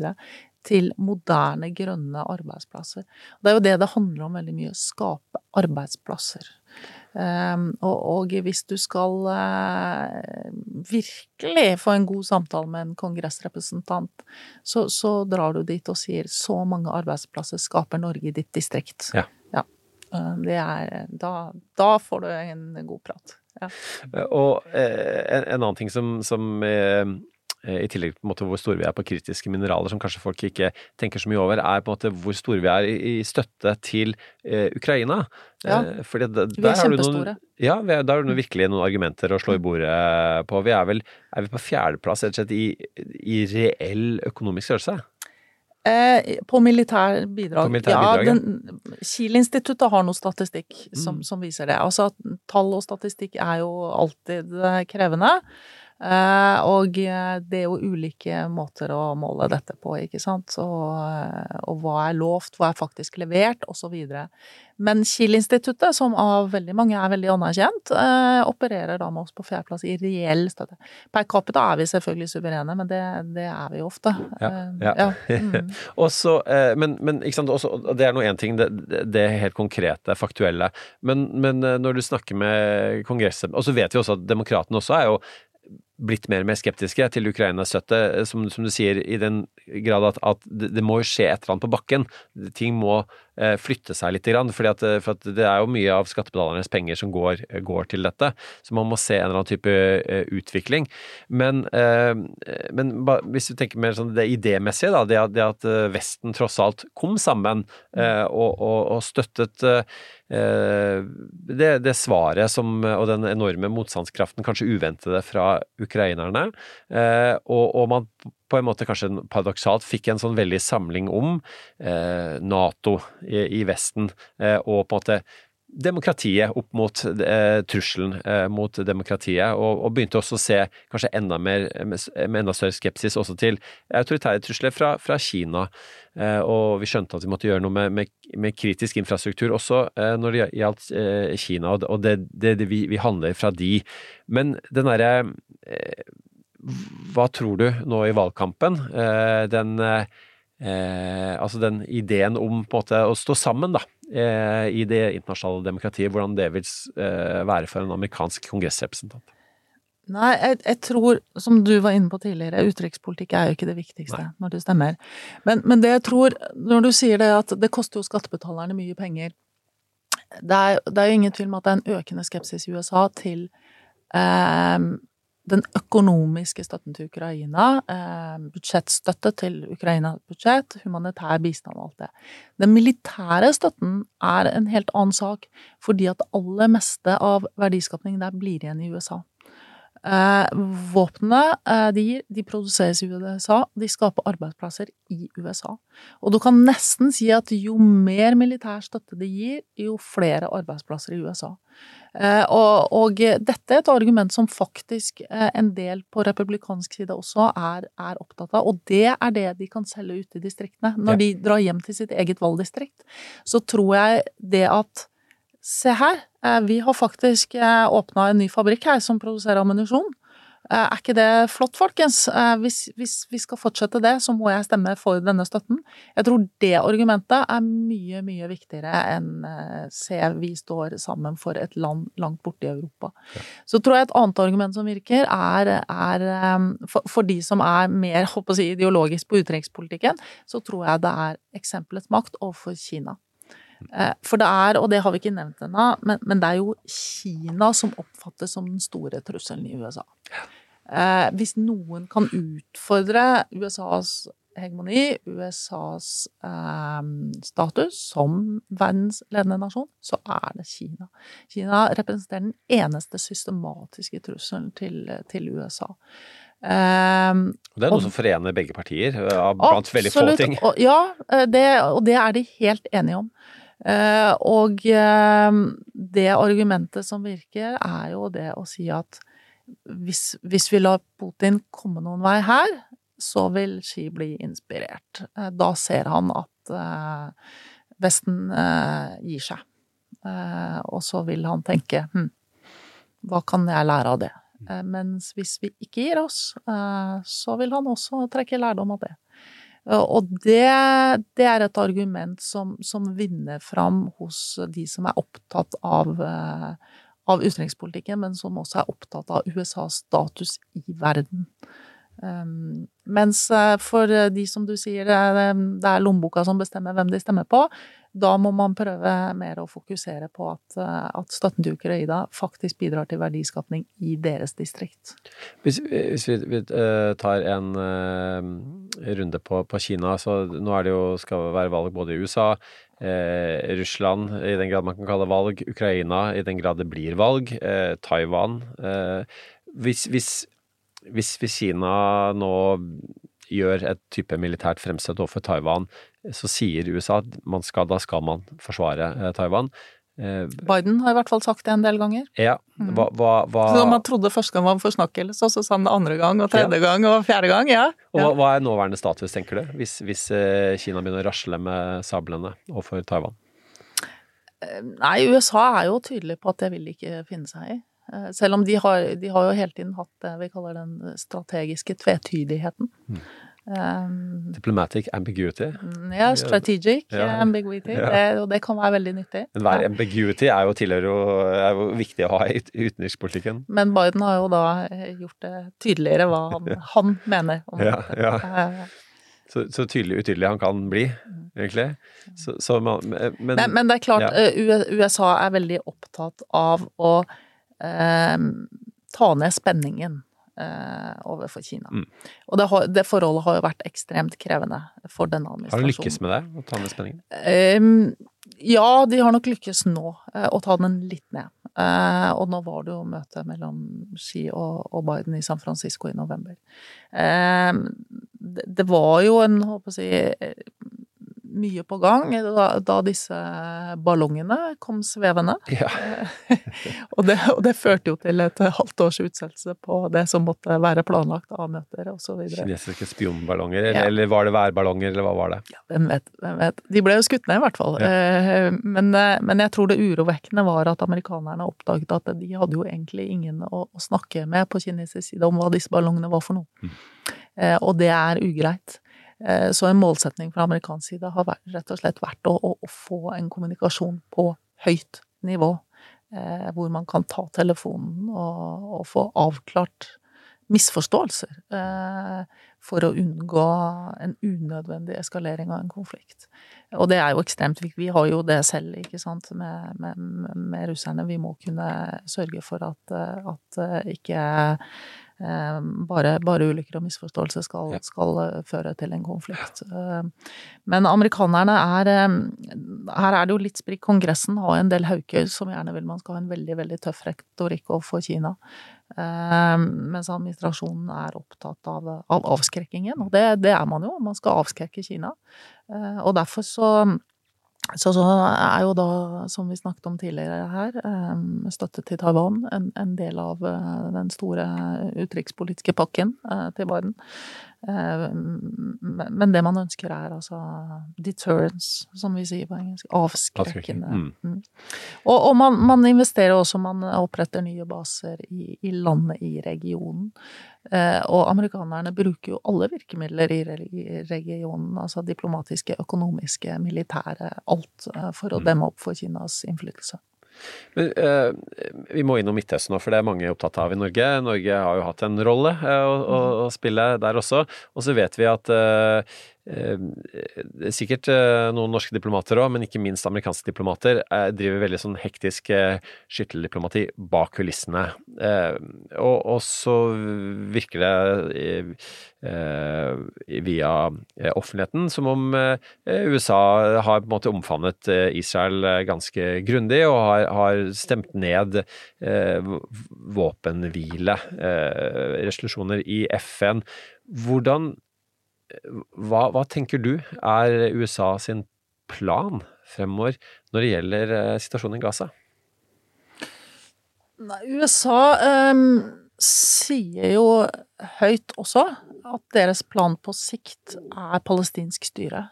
til moderne, grønne arbeidsplasser? Det er jo det det handler om veldig mye. Skape arbeidsplasser. Um, og, og, hvis du skal uh, virkelig få en god samtale med en kongressrepresentant, så, så, drar du dit og sier 'så mange arbeidsplasser skaper Norge i ditt distrikt'. Ja. ja. Det er da, da, får du en god prat. Ja. Og eh, en, en, annen ting som, som Eh, i tillegg på en måte hvor store vi er på kritiske mineraler, som kanskje folk ikke tenker så mye over, er på en måte hvor store vi er i, støtte til eh, Ukraina. Ja, eh, fordi da, vi er kjempestore. Noen, ja, da har du virkelig noen argumenter å slå i bordet på. Vi er vel er vi på fjerdeplass rett og slett i, i reell økonomisk størrelse? Eh, på militær bidrag. På militær bidrag ja, Kiel-instituttet har noe statistikk som, mm. som, viser det. Altså, tall og statistikk er jo alltid eh, krevende. Eh, og eh, det er jo ulike måter å måle dette på, ikke sant. Og, eh, og hva er lovt, hva er faktisk levert, osv. Men Kiel-instituttet, som av veldig mange er veldig anerkjent, opererer da med oss på fjerdeplass i reell støtte. Per capita er vi selvfølgelig suverene, men det, det er vi jo ofte. Ja. ja. ja. [LAUGHS] Mm. Også, men, men, ikke sant, også, det er nå én ting, det, det helt konkrete, faktuelle. Men, men, når du snakker med Kongresset Og så vet vi også at demokratene også er jo blitt mer og mer skeptiske til Ukraina-støtte, som, som, du sier, i den grad at, at det, det, må jo skje et eller annet på bakken. Ting må eh, flytte seg litt, fordi at, for at det er jo mye av skattebetalernes penger som går, går, til dette. Så man må se en eller annen type eh, utvikling. Men, eh, men hvis du tenker mer sånn det idémessige, da, det, det, at eh, Vesten tross alt kom sammen eh, og, og, og, støttet eh, det, det, svaret som, og den enorme motstandskraften, kanskje uventede, fra ukrainerne. Eh, og, og, man på en måte kanskje paradoksalt fikk en sånn veldig samling om eh, Nato i, i Vesten, eh, og på en måte demokratiet opp mot eh, trusselen eh, mot demokratiet, og, og, begynte også å se kanskje enda mer, med, enda større skepsis også til autoritære trusler fra, fra Kina. Eh, og vi skjønte at vi måtte gjøre noe med, med, med kritisk infrastruktur også eh, når det gjaldt eh, Kina, og det, det, det vi, vi, handler fra de. Men den derre eh, Hva tror du nå i valgkampen? den Eh, altså den ideen om måte å stå sammen da, eh, i det internasjonale demokratiet, hvordan det vil eh, være for en amerikansk kongressrepresentant? Nei, jeg, jeg, tror, som du var inne på tidligere, utenrikspolitikk er jo ikke det viktigste Nei. når det stemmer. Men, men, det jeg tror, når du sier det at det koster jo skattebetalerne mye penger Det er, det er jo ingen tvil om at det er en økende skepsis i USA til eh, den økonomiske støtten til Ukraina, eh, budsjettstøtte til Ukrainas budsjett, humanitær bistand og alt det. Den militære støtten er en helt annen sak, fordi at det aller meste av verdiskapningen der blir igjen i USA. Eh, våpnene eh, de, de, produseres i USA, de skaper arbeidsplasser i USA. Og du kan nesten si at jo mer militær støtte de gir, jo flere arbeidsplasser i USA. Eh, og, og, dette er et argument som faktisk eh, en del på republikansk side også er, er, opptatt av, og det er det de kan selge ute i distriktene. Når de drar hjem til sitt eget valgdistrikt, så tror jeg det at Se her, eh, vi har faktisk eh, åpna en ny fabrikk her som produserer ammunisjon. Eh, er ikke det flott, folkens? Hvis, hvis, vi skal fortsette det, så må jeg stemme for denne støtten. Jeg tror det argumentet er mye, mye viktigere enn se vi står sammen for et land langt borte i Europa. Ja. Så tror jeg et annet argument som virker, er, er for, for, de som er mer [LAUGHS] si, ideologisk på utenrikspolitikken, så tror jeg det er eksempelets makt overfor Kina. Eh, for det er, og det har vi ikke nevnt ennå, men, men, det er jo Kina som oppfattes som den store trusselen i USA. Eh, hvis noen kan utfordre USAs hegemoni, USAs eh, status som verdens ledende nasjon, så er det Kina. Kina representerer den eneste systematiske trusselen til, til USA. Eh, det er noe og, som forener begge partier, blant veldig få ting. Og, ja, det, og det er de helt enige om. Eh, og eh, det argumentet som virker, er jo det å si at hvis, hvis vi lar Putin komme noen vei her, så vil Xi bli inspirert. Eh, Da ser han at Vesten gir seg. Og så vil han tenke hm, hva kan jeg lære av det? Mens hvis vi ikke gir oss, så vil han også trekke lærdom av det. Eh, Og det, det er et argument som, som vinner fram hos de som er opptatt av, eh, av utenrikspolitikken, men som også er opptatt av USAs status i verden. Um, mens eh, for de som du sier, eh, det er lommeboka som bestemmer hvem de stemmer på, da må man prøve mer å fokusere på at, eh, at støtten til Ukraina faktisk bidrar til verdiskapning i deres distrikt. Hvis, hvis vi, vi eh, tar en eh, runde på, på Kina, så nå er det jo, skal være valg både i USA, eh, Russland, i den grad man kan kalle valg, Ukraina, i den grad det blir valg, eh, Taiwan. Eh, hvis, hvis, hvis, hvis Kina nå gjør et type militært fremstøt overfor Taiwan, så sier USA at man skal, da skal man forsvare eh, Taiwan. Eh, Biden har i hvert fall sagt det en del ganger. ja, Mm. hva, hva, hva Så man trodde første gang var en forsnakkelse, så sa han det andre gang, og tredje gang, og fjerde gang, ja. Og hva, hva er nåværende status, tenker du, hvis, hvis eh, Kina begynner å rasle med sablene overfor Taiwan? Nei, USA er jo tydelig på at det vil de ikke finne seg i. Eh, Selv om de har, de har jo hele tiden hatt det vi kaller den strategiske tvetydigheten. Um, Diplomatic ambiguity. ja, strategic Ja. ambiguity, Ja. det, og det kan være veldig nyttig. Enhver ambiguity er jo jo, er jo viktig å ha i ut- utenrikspolitikken. Men Biden har jo da eh, gjort det tydeligere hva han, [LAUGHS] han mener om Ja, dette. Eh, Så, så tydelig utydelig han kan bli, egentlig. Så, så man, men, Men, men det er klart, eh, USA er veldig opptatt av å eh, ta ned spenningen eh, overfor Kina. Mm. Og det, har, det forholdet har jo vært ekstremt krevende for denne administrasjonen. Har de lykkes med det, å ta ned spenningen? Ehm, ja, de har nok lykkes nå, eh, å ta den litt ned. Eh, og nå var det jo møte mellom Xi og, og Biden i San Francisco i november. Ehm, det, det var jo en, håper jeg å si, mye på gang da, da disse ballongene kom svevende. Ja. [LAUGHS] og, det, og det førte jo til et halvt års utsettelse på det som måtte være planlagt av møter videre. Kinesiske spionballonger, eller, Ja. eller var det værballonger, eller hva var det? Hvem vet, hvem vet. De ble jo skutt ned, i hvert fall. Ja. Men, eh, men jeg tror det urovekkende var at amerikanerne oppdaget at de hadde jo egentlig ingen å, å snakke med på kinesisk side om hva disse ballongene var for noe. Mm. Og det er ugreit. Eh, Så en målsetning fra amerikansk side har rett og slett vært å, å, få en kommunikasjon på høyt nivå. eh, Hvor man kan ta telefonen og, og få avklart misforståelser. eh, For å unngå en unødvendig eskalering av en konflikt. Og det er jo ekstremt viktig. Vi har jo det selv, ikke sant, med, med, med russerne. Vi må kunne sørge for at, at eh, ikke bare, bare ulykker og misforståelser skal, skal eh, føre til en konflikt. Eh, Men amerikanerne er eh, Her er det jo litt sprikk. Kongressen har en del hauker som gjerne vil man skal ha en veldig, veldig tøff retorikk overfor Kina. Eh, Mens administrasjonen er opptatt av, av avskrekkingen, og det, det er man jo. Man skal avskrekke Kina. Eh, Og derfor så så, så er jo da, som vi snakket om tidligere her, eh, støtte til Taiwan en, en del av eh, den store utenrikspolitiske pakken eh, til Biden. Eh, Men det man ønsker er altså deterrence, som vi sier på engelsk. Avskrekkende. Mm. Mm. Og, og man, man investerer også, man oppretter nye baser i, i landet, i regionen. Eh, og amerikanerne bruker jo alle virkemidler i regionen, altså diplomatiske, økonomiske, militære, alt, eh, for å Mm. demme opp for Kinas innflytelse. Men eh, vi må innom Midtøsten nå, for det er mange opptatt av i Norge. Norge har jo hatt en rolle eh, å, å, å spille der også. Og så vet vi at eh, det er sikkert eh, noen norske diplomater òg, men ikke minst amerikanske diplomater, eh, driver veldig sånn hektisk eh, skytteldiplomati bak kulissene. Eh, og, og så virker det eh, eh, via eh, offentligheten som om eh, USA har på en måte omfavnet eh, Israel eh, ganske grundig og har, har stemt ned eh, våpenhvile, eh, resolusjoner i FN. Hvordan hva, hva tenker du er USA sin plan fremover når det gjelder eh, situasjonen i Gaza? Nei, USA um, sier jo høyt også at deres plan på sikt er palestinsk styre.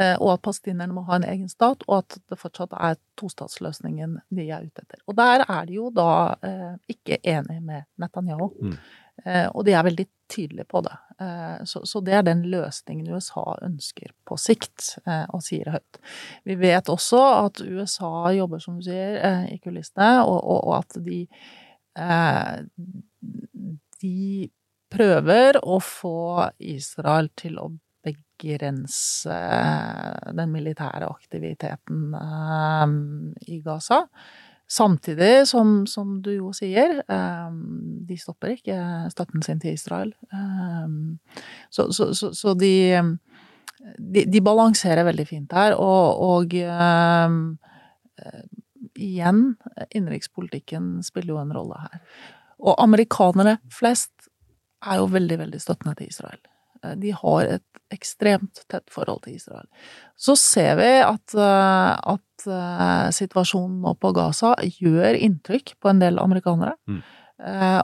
Eh, og at palestinerne må ha en egen stat, og at det fortsatt er tostatsløsningen de er ute etter. Og der er de jo da eh, ikke enig med Netanyahu. Mm. Eh, og de er veldig tydelige på det. Eh, så, det er den løsningen USA ønsker på sikt, eh, og sier høyt. Vi vet også at USA jobber, som du sier, i kulissene, og, at de De prøver å få Israel til å begrense den militære aktiviteten i Gaza. Samtidig som, som, du jo sier, de stopper ikke støtten sin til Israel. så, så, så, så de, de, de balanserer veldig fint her, og, og igjen, innenrikspolitikken spiller jo en rolle her. Og amerikanere flest er jo veldig, veldig støttende til Israel. Eh, de har et ekstremt tett forhold til Israel. Så ser vi at, eh, at eh, situasjonen nå på Gaza gjør inntrykk på en del amerikanere. Mm.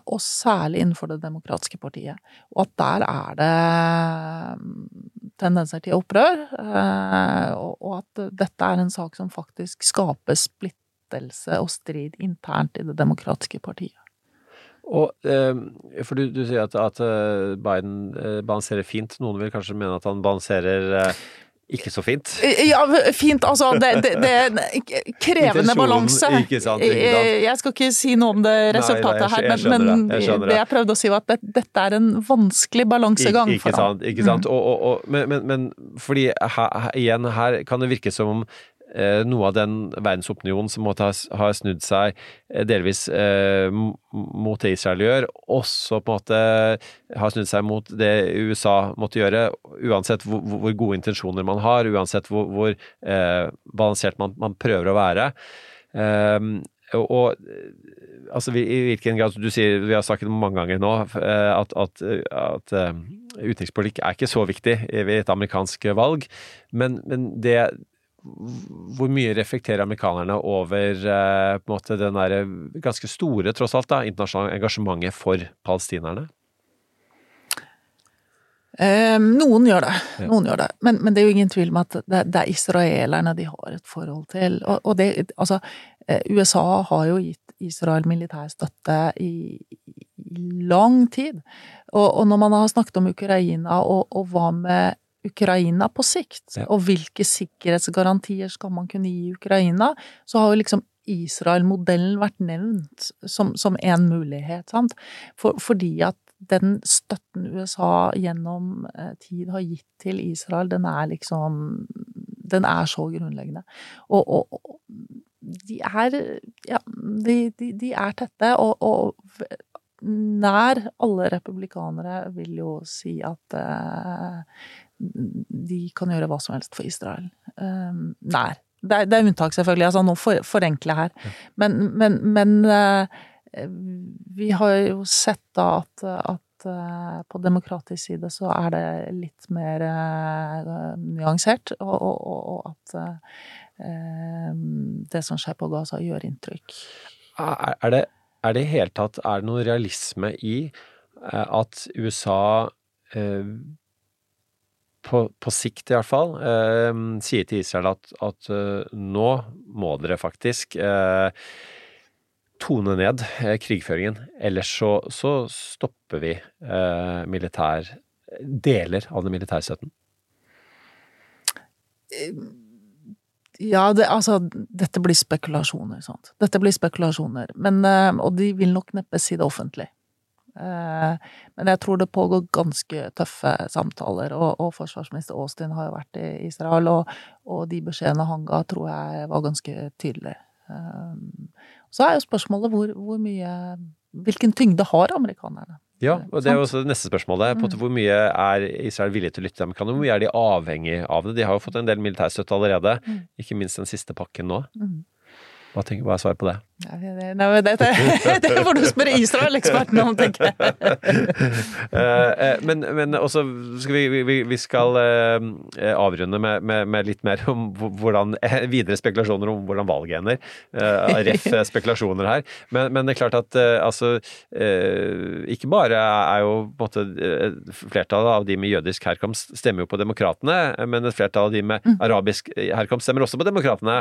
Og særlig innenfor Det demokratiske partiet. Og at der er det tendenser til opprør. Og at dette er en sak som faktisk skaper splittelse og strid internt i Det demokratiske partiet. Og, eh, for du, du, sier at, at eh, Biden eh, balanserer fint. Noen vil kanskje mene at han balanserer ikke så fint? Ja, fint. Altså, det, det, det er en [LAUGHS] krevende balanse. Ikke sant, ikke sant. Jeg skal ikke si noe om det resultatet nei, nei, jeg, jeg her, men, men jeg det jeg prøvde å si var at dette er en vanskelig balansegang ikke, for ham. Ikke sant. Mm. Og, og, og, men, men, men, fordi her, igjen, her kan det virke som om Eh, noe av den verdensopinionen som måtte ha, snudd seg eh, delvis eh, mot det Israel gjør, også på en måte har snudd seg mot det USA måtte gjøre, uansett hvor, hvor gode intensjoner man har, uansett hvor, hvor eh, balansert man, man, prøver å være. Eh, og altså, i hvilken grad Du sier, vi har snakket mange ganger nå, at, at, at utenrikspolitikk er ikke så viktig ved et amerikansk valg, men, men det hvor mye reflekterer amerikanerne over eh, på en måte den der ganske store, tross alt, da, internasjonale engasjementet for palestinerne? Eh, noen gjør det. Noen gjør det. Men, men, det er jo ingen tvil om at det, det er israelerne de har et forhold til. Og, og det, altså, eh, USA har jo gitt Israel militær støtte i, i lang tid. Og, og, når man har snakket om Ukraina, og, og hva med Ukraina på sikt, ja. og hvilke sikkerhetsgarantier skal man kunne gi Ukraina, så har jo liksom Israel-modellen vært nevnt som, som en mulighet, sant. For, fordi at den støtten USA gjennom eh, tid har gitt til Israel, den er liksom Den er så grunnleggende. Og, og, og de er Ja, de, de, de er tette, og, og nær alle republikanere vil jo si at uh, de kan gjøre hva som helst for Israel. Um, nei. Det er, det er, unntak, selvfølgelig. altså Nå for, forenkler jeg her. Men, men, men uh, vi har jo sett da at, at uh, på demokratisk side så er det litt mer uh, nyansert, og, og, og at det som skjer på Gaza, gjør inntrykk. Er det, er det i hele tatt er det noe realisme i at USA på, på, sikt i hvert fall, eh, sier til Israel at, at uh, nå må dere faktisk eh, tone ned eh, krigføringen, ellers så, så stopper vi eh, militær deler av den militærstøtten. Ja, det, altså Dette blir spekulasjoner, sant. Dette blir spekulasjoner. Men, eh, og de vil nok neppe si det offentlig. Eh, men jeg tror det pågår ganske tøffe samtaler, og, og forsvarsminister Austin har jo vært i Israel, og, og de beskjedene han ga, tror jeg var ganske tydelige. Eh, så er jo spørsmålet hvor, hvor mye Hvilken tyngde har amerikanerne? Ja, og det er jo også det neste spørsmålet. På mm. Hvor mye er Israel villig til å lytte til amerikanerne? Hvor mye er de avhengig av det? De har jo fått en del militærstøtte allerede, mm. ikke minst den siste pakken nå. Mm. Hva, tenker, hva er svaret på det? Nei, det, nei, det, [LAUGHS] får du spørre Israel-eksperten om, tenker jeg. [LAUGHS] Eh, eh, men, men også skal vi, vi, vi skal eh, avrunde med, med, med litt mer om hvordan, [LAUGHS] videre spekulasjoner om hvordan valget ender. Ref spekulasjoner her. Men, men, det er klart at altså Ikke bare er jo på en måte flertallet av de med jødisk herkomst stemmer jo på Demokratene, men et flertall av de med Mm. arabisk herkomst stemmer også på Demokratene.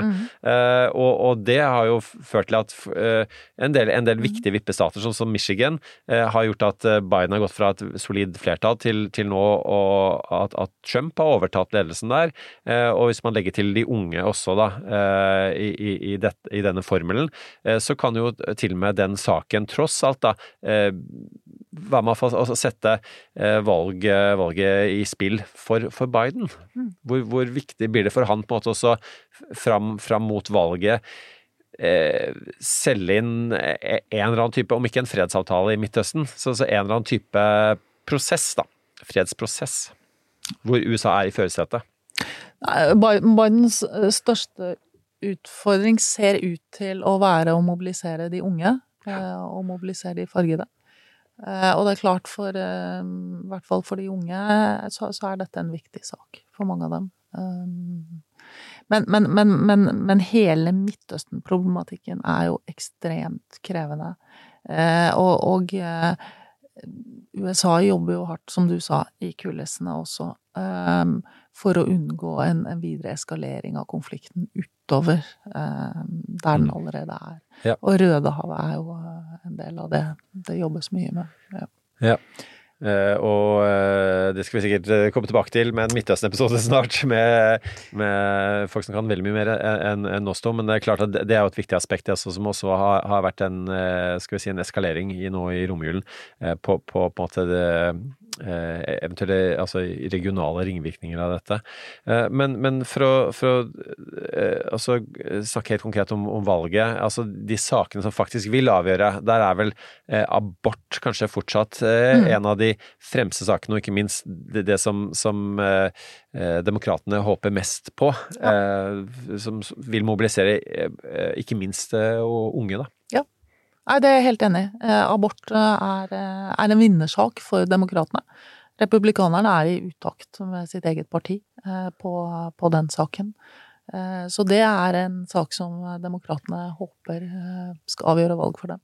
og, og det har jo ført til at eh, en del, en del viktige vippestater, sånn som Michigan, eh, har gjort at eh, Biden har gått fra et solid flertall til, til nå at, at Trump har overtatt ledelsen der. Og hvis man legger til de unge også, da, i, i, i, det, i denne formelen, så kan jo til og med den saken tross alt da være med å sette eh, valg, valget i spill for, for Biden. Hvor, hvor viktig blir det for han på en måte også fram, fram mot valget selge inn eh, en eller annen type, om ikke en fredsavtale i Midtøsten, så, så en eller annen type prosess, da. Fredsprosess. Hvor USA er i førersetet. Bidens eh, største utfordring ser ut til å være å mobilisere de unge, eh, og mobilisere de fargede. Eh, Og det er klart for, eh, i hvert fall for de unge, så, så er dette en viktig sak for mange av dem. Men, men, men, men, men hele Midtøsten-problematikken er jo ekstremt krevende. Eh, Og, og eh, USA jobber jo hardt, som du sa, i kulissene også, eh, for å unngå en, en videre eskalering av konflikten utover um, der den allerede er. Ja. Og Rødehavet er jo uh, en del av det det jobbes mye med. Ja. Ja. Eh, og eh, det skal vi sikkert eh, komme tilbake til med en Midtøsten-episode [LAUGHS] snart, med, med folk som kan veldig mye mer enn en oss to. Men det er klart at det er jo et viktig aspekt også, som også har, har vært en, skal vi si, en eskalering i, nå i romjulen på, på, på en måte det eventuelle altså regionale ringvirkninger av dette. Eh, Men, men for å, for å eh, altså, snakke helt konkret om, om valget, altså de sakene som faktisk vil avgjøre, der er vel eh, abort kanskje fortsatt eh, Mm. en av de fremste sakene, og ikke minst det, det som, som eh, eh, demokratene håper mest på, eh, som vil mobilisere eh, eh, ikke minst eh, unge, da. Nei, det er jeg helt enig i. Eh, Abort eh, er, eh, er en vinnersak for demokratene. Republikanerne er i utakt med sitt eget parti på, på den saken. Eh, Så det er en sak som demokratene håper eh, skal avgjøre valg for dem.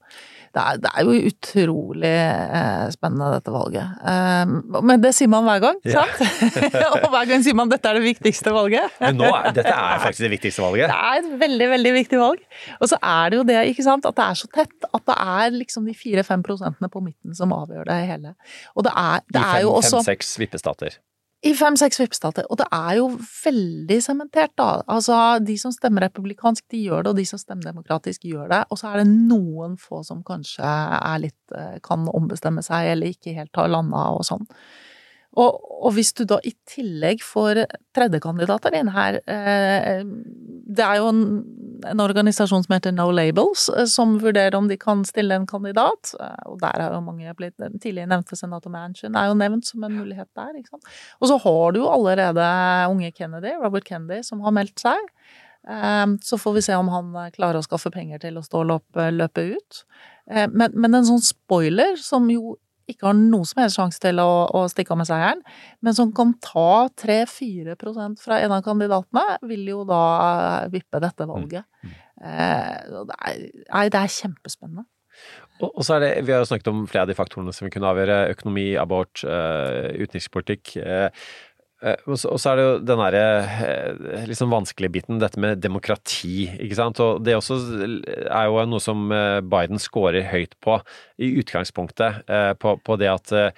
Det er, det er jo utrolig eh, spennende, dette valget. Eh, Men det sier man hver gang, Ja. sant? [LAUGHS] Og hver gang sier man dette er det viktigste valget. Men nå er, dette er faktisk det viktigste valget. Det er et veldig, veldig viktig valg. Og så er det jo det, ikke sant, at det er så tett at det er liksom de fire-fem prosentene på midten som avgjør det hele. Og det er, det er jo også fem-seks vippestater. I fem-seks vippestater. Og det er jo veldig sementert, da. Altså, de som stemmer republikansk, de gjør det, og de som stemmer demokratisk, gjør det. Og så er det noen få som kanskje er litt eh, kan ombestemme seg, eller ikke helt har landa og sånn. Og, og hvis du da i tillegg får tredjekandidater inn her eh, Det er jo en, en organisasjon som heter No Labels, eh, som vurderer om de kan stille en kandidat. eh, Og der har jo mange blitt tidligere tidligere nevnte senator Manchin er jo nevnt som en mulighet der. ikke sant? Og så har du jo allerede unge Kennedy, Robert Kennedy, som har meldt seg. Så får vi se om han klarer å skaffe penger til å stå og løpe, løpe ut. Men, men en sånn spoiler, som jo ikke har noe som helst sjanse til å, å stikke av med seieren, men som kan ta 3-4% fra en av kandidatene, vil jo da eh, vippe dette valget. Eh, det, er, nei, det er kjempespennende. Og, og så er det, Vi har jo snakket om flere av de faktorene som vi kunne avgjøre. Økonomi, abort, eh, utenrikspolitikk. eh, og så, er det jo den derre eh, liksom vanskelige biten, dette med demokrati. ikke sant? Og Det også er jo noe som eh, Biden scorer høyt på i utgangspunktet. eh, På, på det at eh,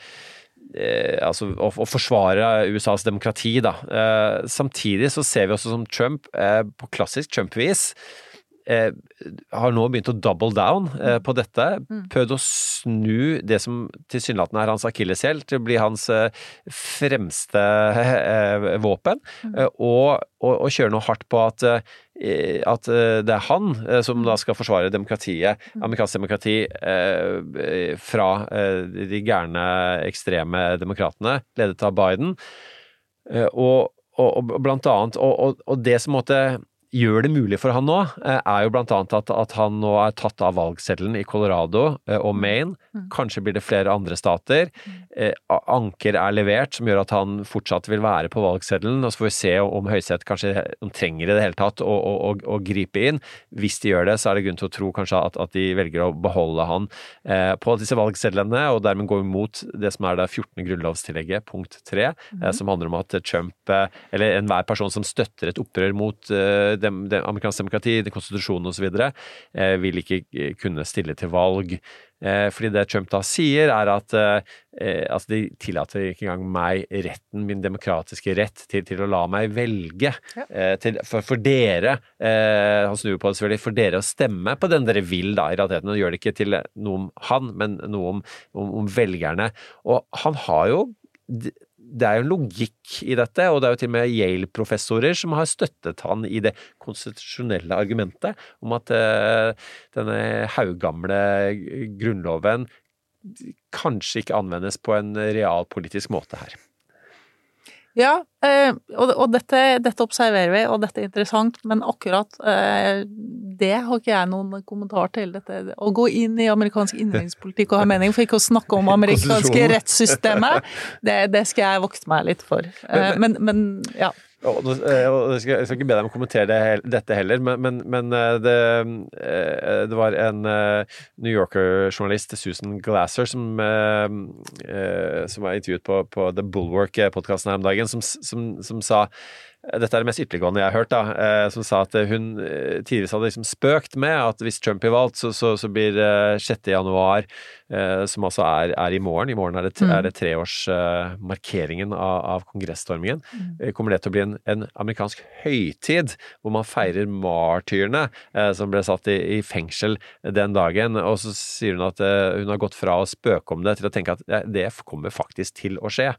eh, altså å, å forsvare USAs demokrati, da. Eh, samtidig så ser vi også som Trump, eh, på klassisk Trump-vis, eh, har nå begynt å double down eh, på dette. Prøvd å snu det som tilsynelatende er hans akilleshæl, til å bli hans eh, fremste eh, våpen, eh, og, og, og kjøre noe hardt på at at det er han som da skal forsvare demokratiet, amerikansk demokrati, eh, fra de gærne, ekstreme demokratene, ledet av Biden. Og, og, blant annet og det som måtte gjør det mulig for han nå, eh, er jo blant annet at, at han nå er tatt av valgseddelen i Colorado eh, og Maine. Kanskje blir det flere andre stater. Eh, Anker er levert, som gjør at han fortsatt vil være på valgseddelen. Og så får vi se om Høyesterett kanskje om trenger i det hele tatt å, gripe inn. Hvis de gjør det, så er det grunn til å tro kanskje at, at de velger å beholde han på disse valgsedlene, og dermed gå imot det som er det 14. grunnlovstillegget, punkt 3, eh, som handler om at Trump, eller enhver person som støtter et opprør mot eh, dem, dem, amerikansk demokrati, konstitusjonen osv., eh, vil ikke eh, kunne stille til valg. Eh, fordi det Trump da sier, er at eh, altså de tillater ikke engang meg retten, min demokratiske rett, til, til å la meg velge. Eh, til, for, for dere, eh, han snur på det selvfølgelig, for dere å stemme på den dere vil, da, i realiteten. Og gjør det ikke til noe om han, men noe om, om, om velgerne. Og han har jo det er jo logikk i dette, og det er jo til og med Yale-professorer som har støttet han i det konstitusjonelle argumentet om at uh, denne haugamle grunnloven kanskje ikke anvendes på en realpolitisk måte her. Ja, eh, og, dette, dette, observerer vi, og dette er interessant, men akkurat eh, det har ikke jeg noen kommentar til. Dette. Å gå inn i amerikansk innenrikspolitikk og ha mening, for ikke å snakke om amerikanske rettssystemet, det, det, skal jeg vokte meg litt for. Eh, men, men ja. Og, jeg, skal, jeg skal ikke be deg om å kommentere det, dette heller, men, men, men det, det, var en New Yorker-journalist, Susan Glasser, som, som var intervjuet på, på The Bulwark-podkasten her om dagen, som, som, som sa dette er det mest ytterliggående jeg har hørt, da, eh, som sa at hun eh, tidligere hadde liksom spøkt med at hvis Trump blir valgt, så, så, så blir 6. Eh, januar, som altså er, er, i morgen, i morgen er det, mm. er det treårsmarkeringen av, av kongressstormingen, mm. kommer det til å bli en, en, amerikansk høytid hvor man feirer martyrene som ble satt i, i, fengsel den dagen. Og så sier hun at hun har gått fra å spøke om det til å tenke at det kommer faktisk til å skje.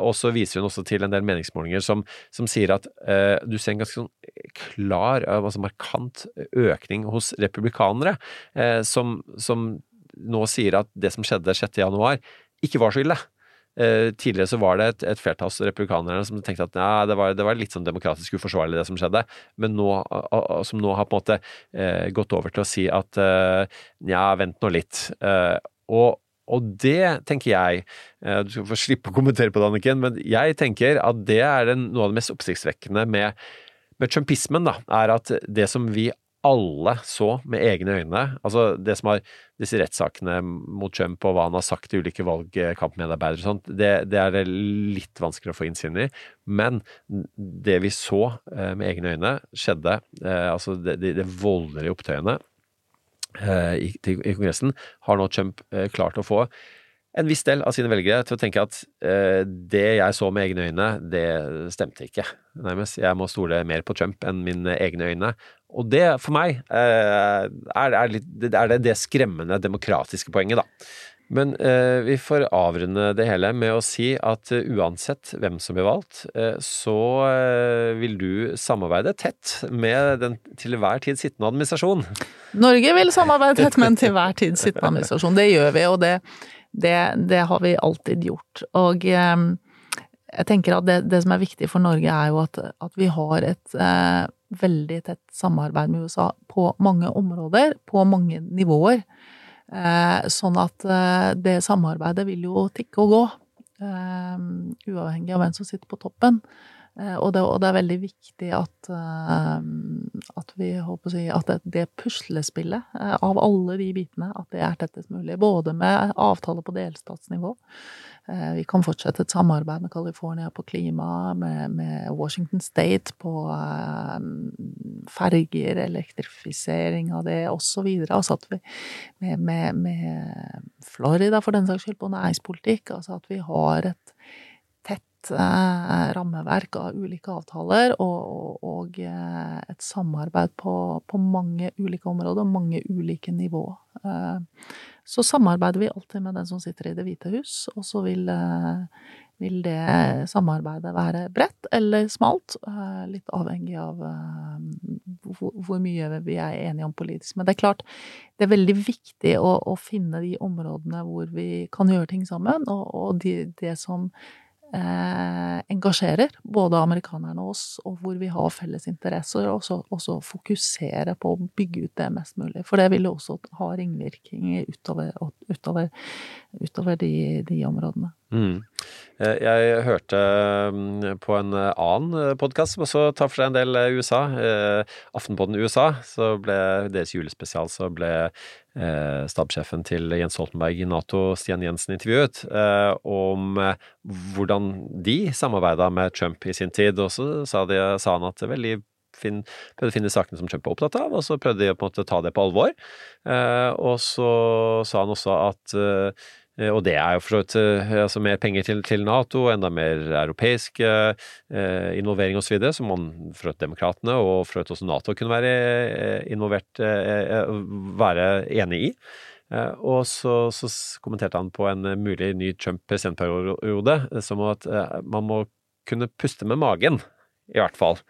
Og så viser hun også til en del meningsmålinger som, som sier at eh, du ser en ganske sånn klar, eh, altså markant økning hos republikanere, eh, som, som, nå sier at det som skjedde 6. januar, ikke var så ille. Eh, tidligere så var det et, et flertall av republikanerne som tenkte at nei, det, var, det var litt sånn demokratisk uforsvarlig, det som skjedde, men nå, som nå har på en måte eh, gått over til å si at eh, ja, vent nå litt. og og det tenker jeg eh, Du skal få slippe å kommentere på det, Anniken, men jeg tenker at det er den, noe av det mest oppsiktsvekkende med, med trumpismen, da, er at det som vi alle så med egne øyne, altså det som har disse rettssakene mot Trump og hva han har sagt til ulike valgkampmedarbeidere og sånt, det, det, er det litt vanskelig å få innsyn i. Men det vi så eh, med egne øyne skjedde, eh, altså det, det, det voldelige opptøyene, Eh, i, i Kongressen, har nå Trump klart å få en viss del av sine velgere til å tenke at eh, det jeg så med egne øyne, det stemte ikke. Nærmest. Jeg må stole mer på Trump enn mine egne øyne. Og det, for meg, er, er, litt, er det det skremmende demokratiske poenget, da. Men eh, vi får avrunde det hele med å si at uh, uansett hvem som blir valgt, uh, så uh, vil du samarbeide tett med den til hver tid sittende administrasjon. Norge vil samarbeide tett med den til hver tid sittende administrasjon. Det gjør vi, og det, det, det har vi alltid gjort. Og jeg tenker at det, det, som er viktig for Norge, er jo at, at vi har et veldig tett samarbeid med USA på mange områder, på mange nivåer. Eh, sånn at eh, det samarbeidet vil jo tikke og gå, eh, uavhengig av hvem som sitter på toppen. Og det, og det, er veldig viktig at, at vi håper å si, at det, det puslespillet av alle de bitene, at det er tettest mulig. Både med avtaler på delstatsnivå, Eh, vi kan fortsette et samarbeid med California på klima, med, med Washington State på ferger, elektrifisering av det, osv. Altså at vi med, med, med, Florida, for den saks skyld, på næringspolitikk. Altså at vi har et tett eh, rammeverk av ulike avtaler og, og, og uh, et samarbeid på, på, mange ulike områder, mange ulike nivå. Eh, så samarbeider vi alltid med den som sitter i Det hvite hus, og så vil, eh, vil det samarbeidet være bredt eller smalt, eh, litt avhengig av eh, hvor mye vi er enige om politisk. Men det er klart, det er veldig viktig å, å finne de områdene hvor vi kan gjøre ting sammen, og, og de, det som eh, engasjerer både amerikanerne og oss, og hvor vi har felles interesser, og så også fokusere på å bygge ut det mest mulig. For det vil jo også ha ringvirkninger utover, utover, utover de, de områdene. Mm. Eh, jeg hørte mm, på en annen podkast som også tar for seg en del USA. Aftenpodden USA, så ble deres julespesial, så ble eh, stabssjefen til Jens Stoltenberg i Nato, Stian Jensen, intervjuet eh, om hvordan de samarbeida med Trump i sin tid. Og så sa, de, sa han at veldig Finn, prøvde å finne sakene som Trump var opptatt av, og så prøvde de å på en måte ta det på alvor. Eh, og så sa han også at eh, Eh, og det er jo for så vidt eh, altså mer penger til, til, Nato, enda mer europeisk eh, involvering osv., som man for demokratene og for også Nato kunne være eh, involvert, eh, være enig i. Eh, og så, så, kommenterte han på en mulig ny Trump-presidentperiode som at man må kunne puste med magen, i hvert fall.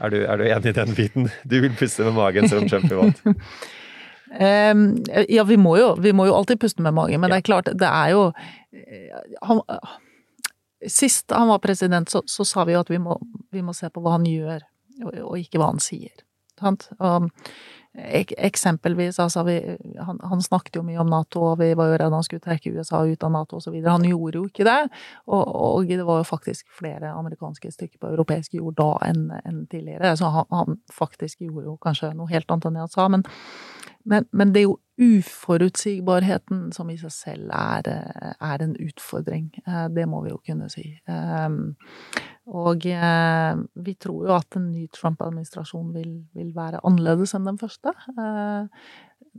Er du, er du enig i den biten? Du vil puste med magen selv om Trump blir valgt? [LAUGHS] Um, ja, vi må, jo, vi må, jo, alltid puste med magen, men ja. det er klart, det er jo eh, han, Sist han var president, så, så, sa vi jo at vi må, vi må, se på hva han gjør, og, og ikke hva han sier. Sant? Og, ek, eksempelvis, altså vi, han, han, snakket jo mye om Nato, og vi var jo redde han skulle trekke USA ut av Nato osv. Han gjorde jo ikke det, og, og, det var jo faktisk flere amerikanske stykker på europeisk jord da enn, en tidligere. Så han, han, faktisk gjorde jo kanskje noe helt annet enn det han sa, men men, men, det er jo uforutsigbarheten som i seg selv er, er, en utfordring. Eh, det må vi jo kunne si. Ehm, og eh, vi tror jo at en ny Trump-administrasjon vil, vil, være annerledes enn den første. Eh,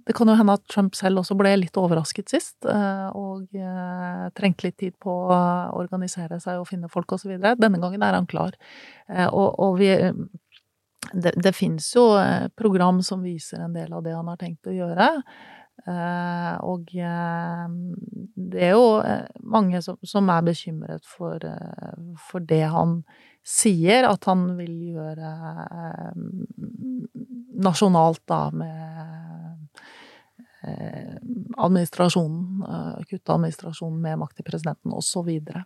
det kan jo hende at Trump selv også ble litt overrasket sist, og trengte litt tid på å organisere seg og finne folk osv. Denne gangen er han klar. Og, og vi det, det fins jo eh, program som viser en del av det han har tenkt å gjøre. Eh, og eh, det er jo mange som, som er bekymret for, for, det han sier at han vil gjøre nasjonalt, da, med administrasjonen, kutte administrasjonen med makt til presidenten, osv. Eh,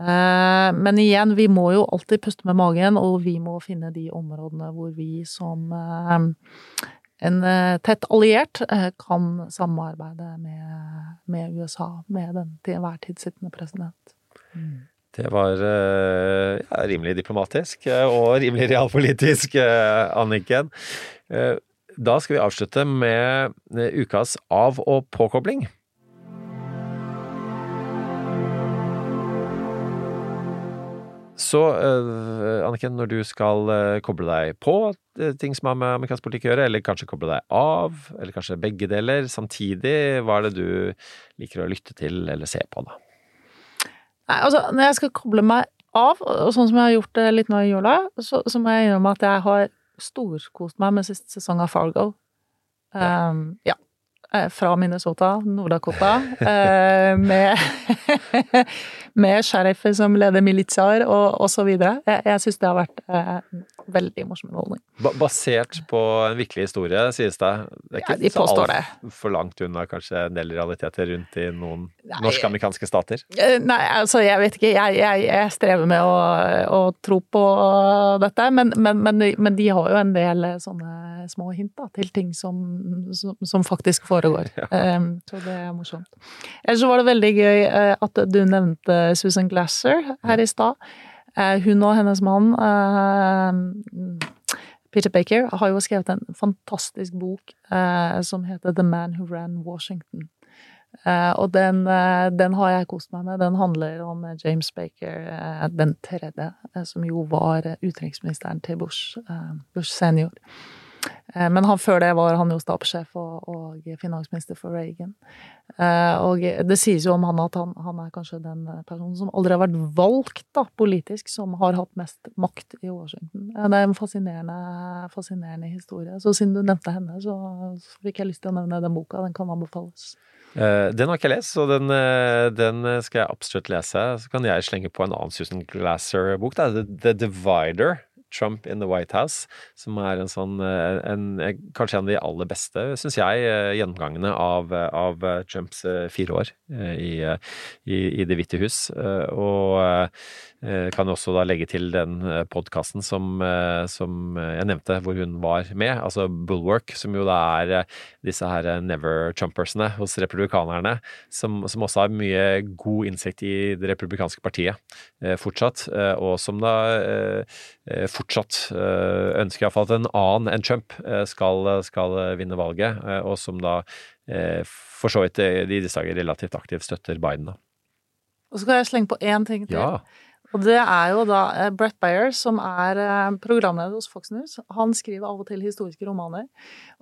men igjen, vi må jo alltid puste med magen, og vi må finne de områdene hvor vi som eh, en eh, tett alliert kan samarbeide med, med USA, med den til enhver tid sittende president. Det var ja, rimelig diplomatisk og rimelig realpolitisk, Anniken. Da skal vi avslutte med ukas av- og påkobling. Så uh, Anniken, når du skal uh, koble deg på uh, ting som har med amerikansk politikk å gjøre, eller kanskje koble deg av, eller kanskje begge deler samtidig, hva er det du liker å lytte til eller se på, da? Nei, altså, når jeg skal koble meg av, og sånn som jeg har gjort det litt nå i jula, så, så må jeg innrømme at jeg har storkost meg med siste sesong av Fargo. Um, ja. ja. Fra Minnesota, Nord-Dakota, med [LAUGHS] med sheriffer som leder militser og osv. Jeg, jeg syns det har vært eh, veldig morsom underholdning. Ba basert på en virkelig historie, sies det? Det er ikke ja, de så altfor langt unna kanskje en del realiteter rundt i noen norsk-amerikanske stater? Eh, nei, altså jeg vet ikke. Jeg, jeg, jeg strever med å, å, tro på dette, men, men, men, men, de har jo en del sånne små hint da, til ting som, som, som faktisk foregår. [LAUGHS] Ja. Um, så det er morsomt. Ellers så var det veldig gøy uh, at du nevnte Susan Glasser her i stad. Eh, hun og hennes mann eh, Peter Baker har jo skrevet en fantastisk bok eh, som heter The Man Who Ran Washington. og den, den, har jeg kost meg med. Den handler om James Baker, den tredje, som jo var utenriksministeren til Bush, Bush senior. Eh, men han, før det var han jo stabssjef og, og, finansminister for Reagan. Eh, og det sies jo om han at han, han, er kanskje den personen som aldri har vært valgt da, politisk, som har hatt mest makt i Washington. Det er en fascinerende, fascinerende historie. Så siden du nevnte henne, så, fikk jeg lyst til å nevne den boka. Den kan anbefales. Den har ikke jeg lest, så den, den, skal jeg absolutt lese. Så kan jeg slenge på en annen Susan Glasser-bok. The, The Divider Trump in the White House, som er en sånn eh, en, Kanskje en av de aller beste, syns jeg, eh, gjennomgangene av, av Trumps fire år i, i, i Det hvite hus. Og kan også da legge til den podkasten som, som jeg nevnte, hvor hun var med, altså Bulwark, som jo da er disse her never-trumpersene hos republikanerne, som, som, også har mye god innsikt i det republikanske partiet fortsatt, og som da fortsatt ønsker iallfall at en annen enn Trump skal, skal vinne valget, og som da for så vidt i disse dager relativt aktivt støtter Biden. da. Og så kan jeg slenge på én ting til. Ja. Og det er jo da eh, Brett Bayer, som er eh, programleder hos Fox News. Han skriver av og til historiske romaner.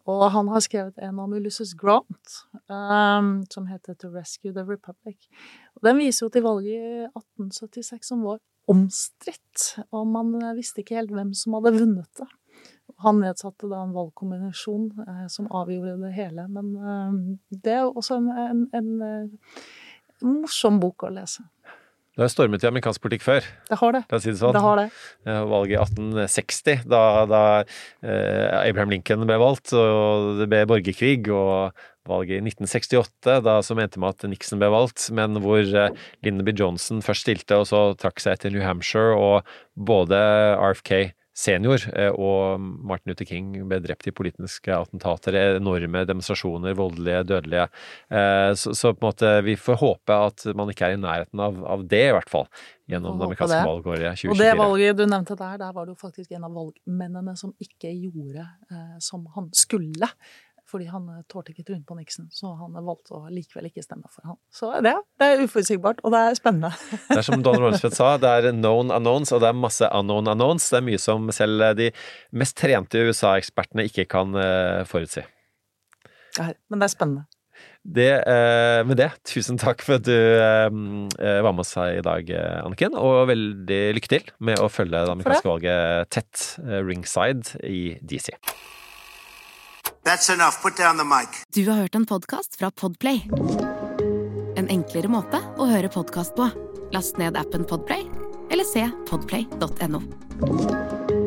Og han har skrevet en om Ulysses Grant, um, som heter 'To Rescue the Republic'. Den viser jo til valget i 1876 som var omstridt, og man visste ikke helt hvem som hadde vunnet det. Han nedsatte da en valgkombinasjon eh, som avgjorde det hele. Men eh, det er også en, en, en, en morsom bok å lese. Det har stormet i amerikansk politikk før. Det har det. Si det, sånn. det har det. Valget i 1860, da, da eh, Abraham Lincoln ble valgt, og det ble borgerkrig. Og valget i 1968, da som endte med at Nixon ble valgt, men hvor eh, Lyndon B. Johnson først stilte, og så trakk seg til New Hampshire, og både RFK senior eh, og Martin Luther King ble drept i politiske attentater, enorme demonstrasjoner, voldelige, dødelige. Eh, så, så, på en måte vi får håpe at man ikke er i nærheten av, av det, i hvert fall. Gjennom det amerikanske valgåret 2024. Og det valget du nevnte der, der var det jo faktisk en av valgmennene som ikke gjorde eh, som han skulle fordi han eh, tålte ikke trynet på Nixon, så han valgte å likevel ikke stemme for han. Så det, det er uforutsigbart, og det er spennende. det er som Donald Rumsfeld sa, det er known unknowns, og det er masse unknown unknowns. Det er mye som selv de mest trente USA-ekspertene ikke kan uh, forutsi. Ja, men det er spennende. Det, med det, tusen takk for at du var med oss her i dag, Anniken. Og veldig lykke til med å følge det amerikanske valget tett ringside i DC. That's enough. Put down the mic. Du har hørt en podkast fra Podplay. En enklere måte å høre podkast på. Last ned appen Podplay, eller se podplay.no.